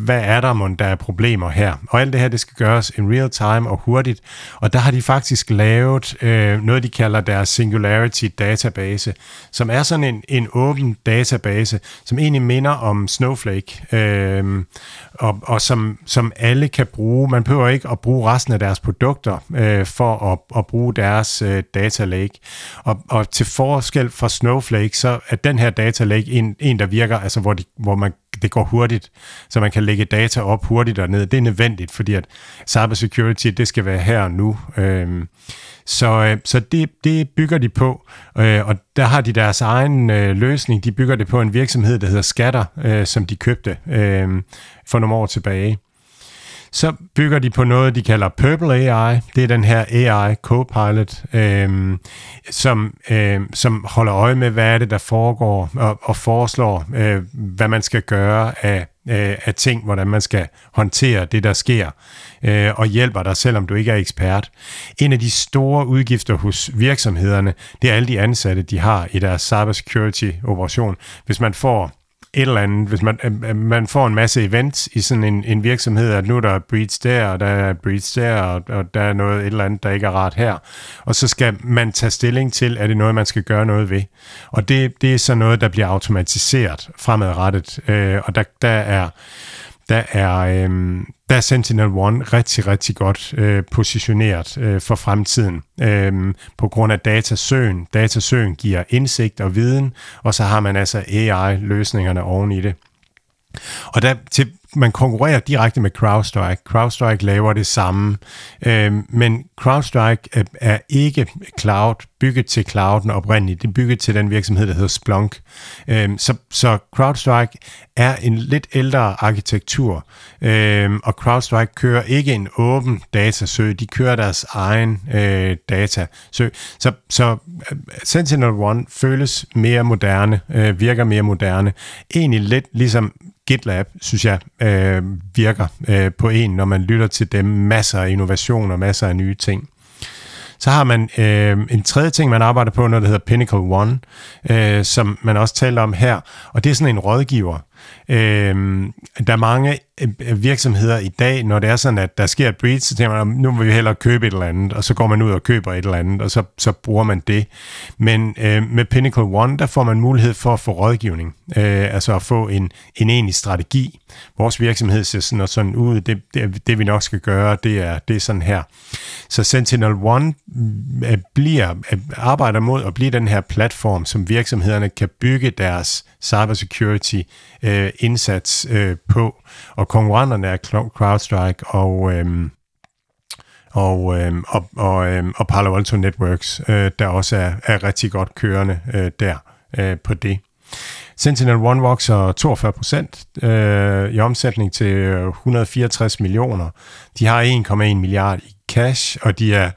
hvad er der, mon der er problemer her. Og alt det her, det skal gøres in real time og hurtigt. Og der har de faktisk lavet øh, noget, de kalder deres Singularity Database, som er sådan en, en åben database, som egentlig minder om Snowflake, øh, og, og som, som alle kan bruge. Man behøver ikke at bruge resten af deres produkter øh, for at, at bruge deres øh, data lake. Og, og til forskel fra Snowflake, så er den her data lake en, en der virker, altså hvor, de, hvor man, det går hurtigt, så man kan lægge data op hurtigt og ned. Det er nødvendigt, fordi at cybersecurity, det skal være her og nu. Øhm, så, øh, så det, det bygger de på, øh, og der har de deres egen øh, løsning. De bygger det på en virksomhed, der hedder Skatter, øh, som de købte øh, for nogle år tilbage. Så bygger de på noget, de kalder Purple AI. Det er den her AI Copilot, øh, som, øh, som holder øje med, hvad er det, der foregår, og, og foreslår, øh, hvad man skal gøre af, øh, af ting, hvordan man skal håndtere det, der sker, øh, og hjælper dig, selvom du ikke er ekspert. En af de store udgifter hos virksomhederne, det er alle de ansatte, de har i deres cybersecurity-operation. Hvis man får et eller andet, hvis man, øh, øh, man får en masse events i sådan en, en virksomhed, at nu er der breach der, og der er breach der, og, og der er noget et eller andet, der ikke er rart her. Og så skal man tage stilling til, er det noget, man skal gøre noget ved. Og det, det er så noget, der bliver automatiseret fremadrettet. Øh, og der, der er der er, øh, der er Sentinel-1 rigtig, rigtig godt øh, positioneret øh, for fremtiden øh, på grund af datasøen. Datasøen giver indsigt og viden, og så har man altså AI-løsningerne oven i det. Og der, til, man konkurrerer direkte med CrowdStrike. CrowdStrike laver det samme, øh, men CrowdStrike er, er ikke cloud, bygget til clouden oprindeligt. Det er bygget til den virksomhed, der hedder Splunk. Øh, så, så CrowdStrike er en lidt ældre arkitektur, øh, og CrowdStrike kører ikke en åben datasø, de kører deres egen øh, datasø. Så, så øh, Sentinel-1 føles mere moderne, øh, virker mere moderne. Egentlig lidt ligesom GitLab, synes jeg, øh, virker øh, på en, når man lytter til dem. Masser af innovation og masser af nye ting. Så har man øh, en tredje ting, man arbejder på, når det hedder Pinnacle One, øh, som man også taler om her, og det er sådan en rådgiver. Øh, der er mange Øh, virksomheder i dag, når det er sådan, at der sker et breach, så tænker man, nu vil vi hellere købe et eller andet, og så går man ud og køber et eller andet, og så, så bruger man det. Men øh, med Pinnacle One, der får man mulighed for at få rådgivning, øh, altså at få en, en egentlig strategi. Vores virksomhed ser sådan og sådan ud, det, det, det vi nok skal gøre, det er, det er sådan her. Så Sentinel One øh, bliver, øh, arbejder mod at blive den her platform, som virksomhederne kan bygge deres cybersecurity øh, indsats øh, på. Og konkurrenterne er CrowdStrike og... øhm, og, øhm, og, og, øhm, og Palo Alto Networks, øh, der også er, er rigtig godt kørende øh, der øh, på det. Sentinel One vokser 42 procent øh, i omsætning til øh, 164 millioner. De har 1,1 milliard i cash, og de er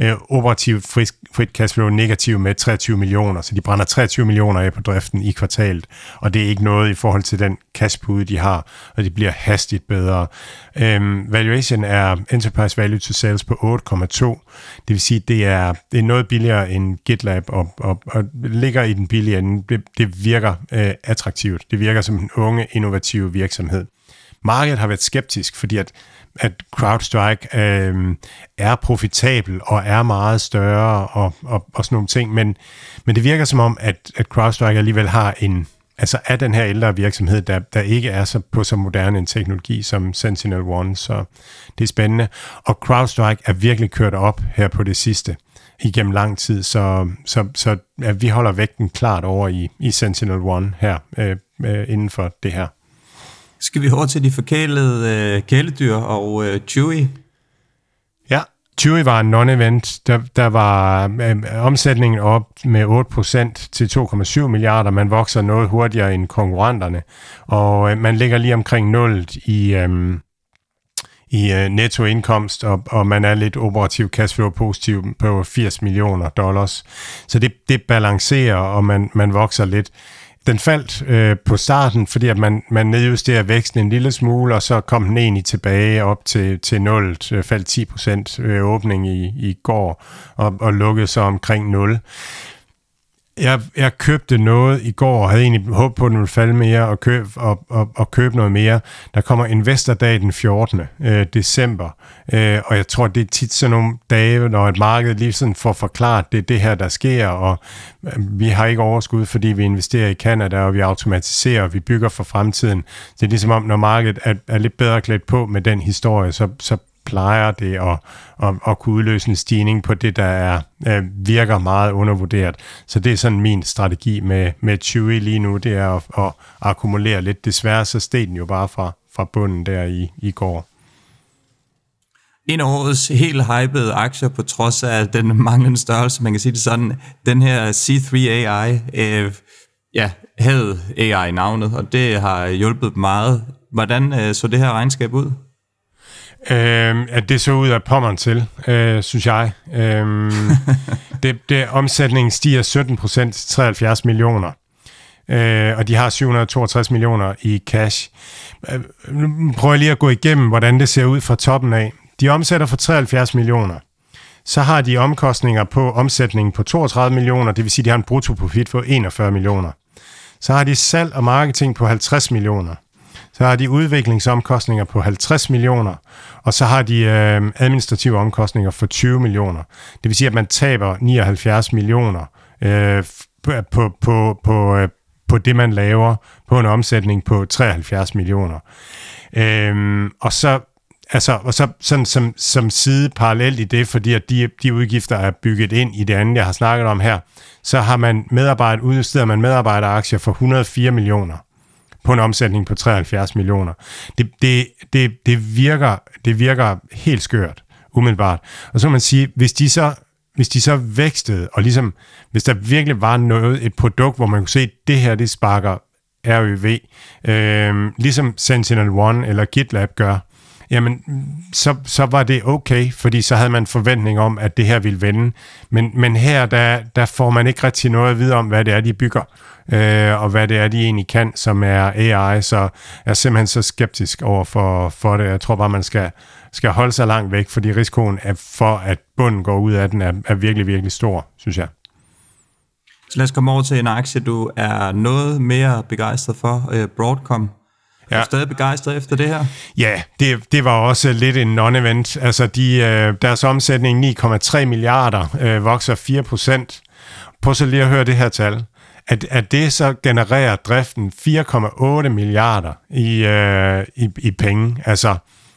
øh, operativt frit, frit cashflow negativ med 23 millioner, så de brænder 23 millioner af på driften i kvartalet, og det er ikke noget i forhold til den cashpude, de har, og det bliver hastigt bedre. Øhm, valuation er enterprise value to sales på 8,2, det vil sige, det er, det er noget billigere end GitLab, og, og, og ligger i den billige ende. Det, det virker øh, attraktivt. Det virker som en unge, innovativ virksomhed. Markedet har været skeptisk, fordi at at CrowdStrike øh, er profitabel og er meget større og, og, og sådan nogle ting, men, men det virker som om, at, at CrowdStrike alligevel har en, altså er den her ældre virksomhed, der, der ikke er så på så moderne en teknologi som Sentinel-1, så det er spændende. Og CrowdStrike er virkelig kørt op her på det sidste. igennem lang tid, så, så, så ja, vi holder vægten klart over i, i Sentinel-1 her, øh, øh, inden for det her. Skal vi over til de forkælede øh, kæledyr og øh, Chewy? Ja, Chewy var en non-event. Der, der var øh, omsætningen op med 8% til 2,7 milliarder. Man vokser noget hurtigere end konkurrenterne. Og øh, man ligger lige omkring 0 i, øh, i øh, nettoindkomst, og, og man er lidt operativ cashflow positiv på 80 millioner dollars. Så det, det balancerer, og man, man vokser lidt. Den faldt øh, på starten, fordi at man, man nedjusterer væksten en lille smule, og så kom den egentlig tilbage op til, til 0, øh, faldt 10 procent øh, åbning i, i går, og, og lukkede så omkring 0 jeg, jeg købte noget i går, og havde egentlig håbet på, at den ville falde mere, og købe, og, og, og købe noget mere. Der kommer Investordag den 14. Øh, december, øh, og jeg tror, det er tit sådan nogle dage, når et marked lige sådan får forklaret, det er det her, der sker, og øh, vi har ikke overskud, fordi vi investerer i Canada, og vi automatiserer, og vi bygger for fremtiden. Det er ligesom om, når markedet er, er lidt bedre klædt på med den historie, så, så plejer det at, at, at kunne udløse en stigning på det, der er, øh, virker meget undervurderet. Så det er sådan min strategi med, med Chewy lige nu, det er at, at akkumulere lidt. Desværre så steg den jo bare fra, fra bunden der i, i går. En af årets helt hypede aktier, på trods af den manglende størrelse, man kan sige det sådan, den her C3 AI, øh, ja, havde AI-navnet, og det har hjulpet meget. Hvordan øh, så det her regnskab ud? Øh, at det så ud af pommeren til, øh, synes jeg. Øh, det, det, omsætningen stiger 17 procent til 73 millioner. Øh, og de har 762 millioner i cash. Øh, nu prøver jeg lige at gå igennem, hvordan det ser ud fra toppen af. De omsætter for 73 millioner. Så har de omkostninger på omsætningen på 32 millioner, det vil sige, at de har en bruttoprofit på 41 millioner. Så har de salg og marketing på 50 millioner. Så har de udviklingsomkostninger på 50 millioner, og så har de øh, administrative omkostninger for 20 millioner. Det vil sige, at man taber 79 millioner øh, på, på, på, øh, på det, man laver på en omsætning på 73 millioner. Øh, og så Altså, og så sådan som, som side parallelt i det, fordi at de, de udgifter er bygget ind i det andet, jeg har snakket om her, så har man medarbejder, udsteder man medarbejderaktier for 104 millioner på en omsætning på 73 millioner. Det, det, det, det, virker, det virker helt skørt, umiddelbart. Og så kan man sige, hvis de så hvis de så vækstede, og ligesom, hvis der virkelig var noget, et produkt, hvor man kunne se, at det her, det sparker RØV, øh, ligesom Sentinel-1 eller GitLab gør, jamen, så, så var det okay, fordi så havde man forventning om, at det her ville vende. Men, men her, der, der får man ikke rigtig noget at vide om, hvad det er, de bygger øh, og hvad det er, de egentlig kan, som er AI, så jeg er simpelthen så skeptisk over for, for det. Jeg tror bare, man skal, skal holde sig langt væk, fordi risikoen er for, at bunden går ud af den, er, er virkelig, virkelig stor, synes jeg. Så lad os komme over til en aktie, du er noget mere begejstret for, øh, Broadcom. Ja. Er du stadig begejstret efter det her? Ja, det, det var også lidt en non-event. Altså, de, øh, deres omsætning 9,3 milliarder øh, vokser 4 procent. Prøv så lige at høre det her tal at, at det så genererer driften 4,8 milliarder i, øh, i, i penge, altså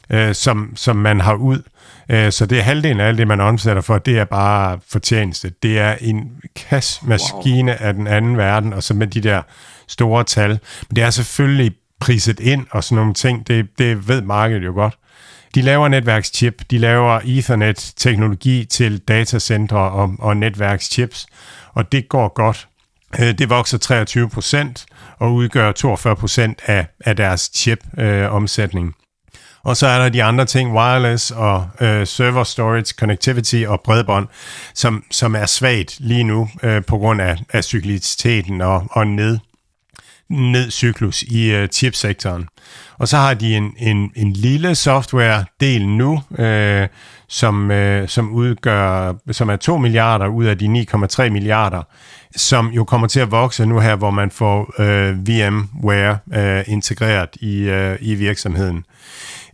øh, som, som man har ud. Øh, så det er halvdelen af alt det, man omsætter for, det er bare fortjeneste. Det er en kasmaskine wow. af den anden verden, og så med de der store tal. Men det er selvfølgelig priset ind og sådan nogle ting, det, det ved markedet jo godt. De laver netværkschip, de laver Ethernet-teknologi til datacentre og, og netværkschips, og det går godt. Øh, det vokser 23 procent og udgør 42 procent af, af deres chip-omsætning. Øh, og så er der de andre ting, wireless og øh, server storage, connectivity og bredbånd, som, som er svagt lige nu øh, på grund af, af cykliciteten og, og ned, ned cyklus i øh, chipsektoren. Og så har de en, en, en lille software-del nu, øh, som, øh, som udgør, som er 2 milliarder ud af de 9,3 milliarder, som jo kommer til at vokse nu her, hvor man får øh, VMware øh, integreret i, øh, i virksomheden.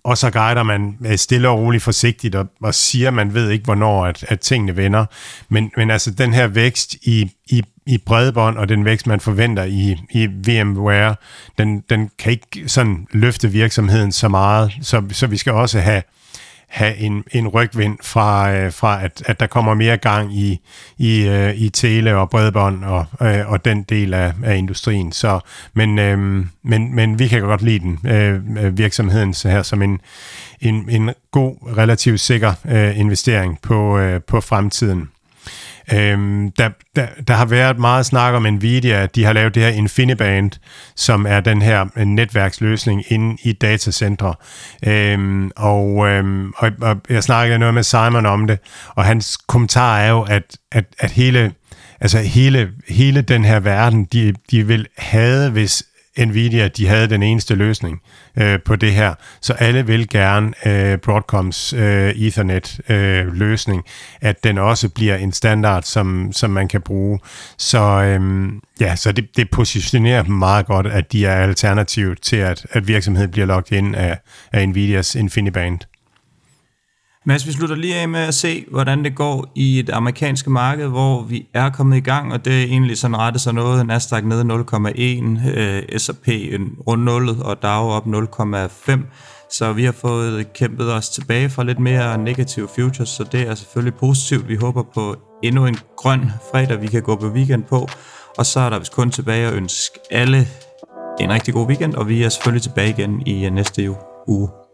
Og så guider man øh, stille og roligt forsigtigt og, og siger, at man ved ikke, hvornår at, at tingene vender. Men, men altså den her vækst i, i, i bredbånd og den vækst, man forventer i, i VMware, den, den kan ikke sådan løfte virksomheden så meget. Så, så vi skal også have have en, en rygvind fra, øh, fra at, at der kommer mere gang i, i, øh, i tele og bredbånd og, øh, og den del af, af industrien. Så, men, øh, men, men vi kan godt lide den øh, øh virksomheden så her som en, en, en god, relativt sikker øh, investering på, øh, på fremtiden. Øhm, der, der, der har været meget snak om Nvidia, at de har lavet det her InfiniBand, som er den her netværksløsning inde i datacentre. Øhm, og, øhm, og, og jeg snakkede noget med Simon om det, og hans kommentar er jo, at, at, at hele, altså hele, hele den her verden, de, de vil have, hvis Nvidia, de havde den eneste løsning øh, på det her. Så alle vil gerne øh, Broadcoms øh, Ethernet øh, løsning, at den også bliver en standard, som, som man kan bruge. Så øh, ja, så det, det positionerer dem meget godt, at de er alternativ til, at, at virksomheden bliver logget ind af, af Nvidias InfiniBand. Mads, vi slutter lige af med at se, hvordan det går i det amerikanske marked, hvor vi er kommet i gang, og det er egentlig sådan rettet sig noget. Nasdaq nede 0,1, øh, S&P rundt 0, og Dow op 0,5. Så vi har fået kæmpet os tilbage fra lidt mere negative futures, så det er selvfølgelig positivt. Vi håber på endnu en grøn fredag, vi kan gå på weekend på. Og så er der vist kun tilbage at ønske alle en rigtig god weekend, og vi er selvfølgelig tilbage igen i øh, næste uge.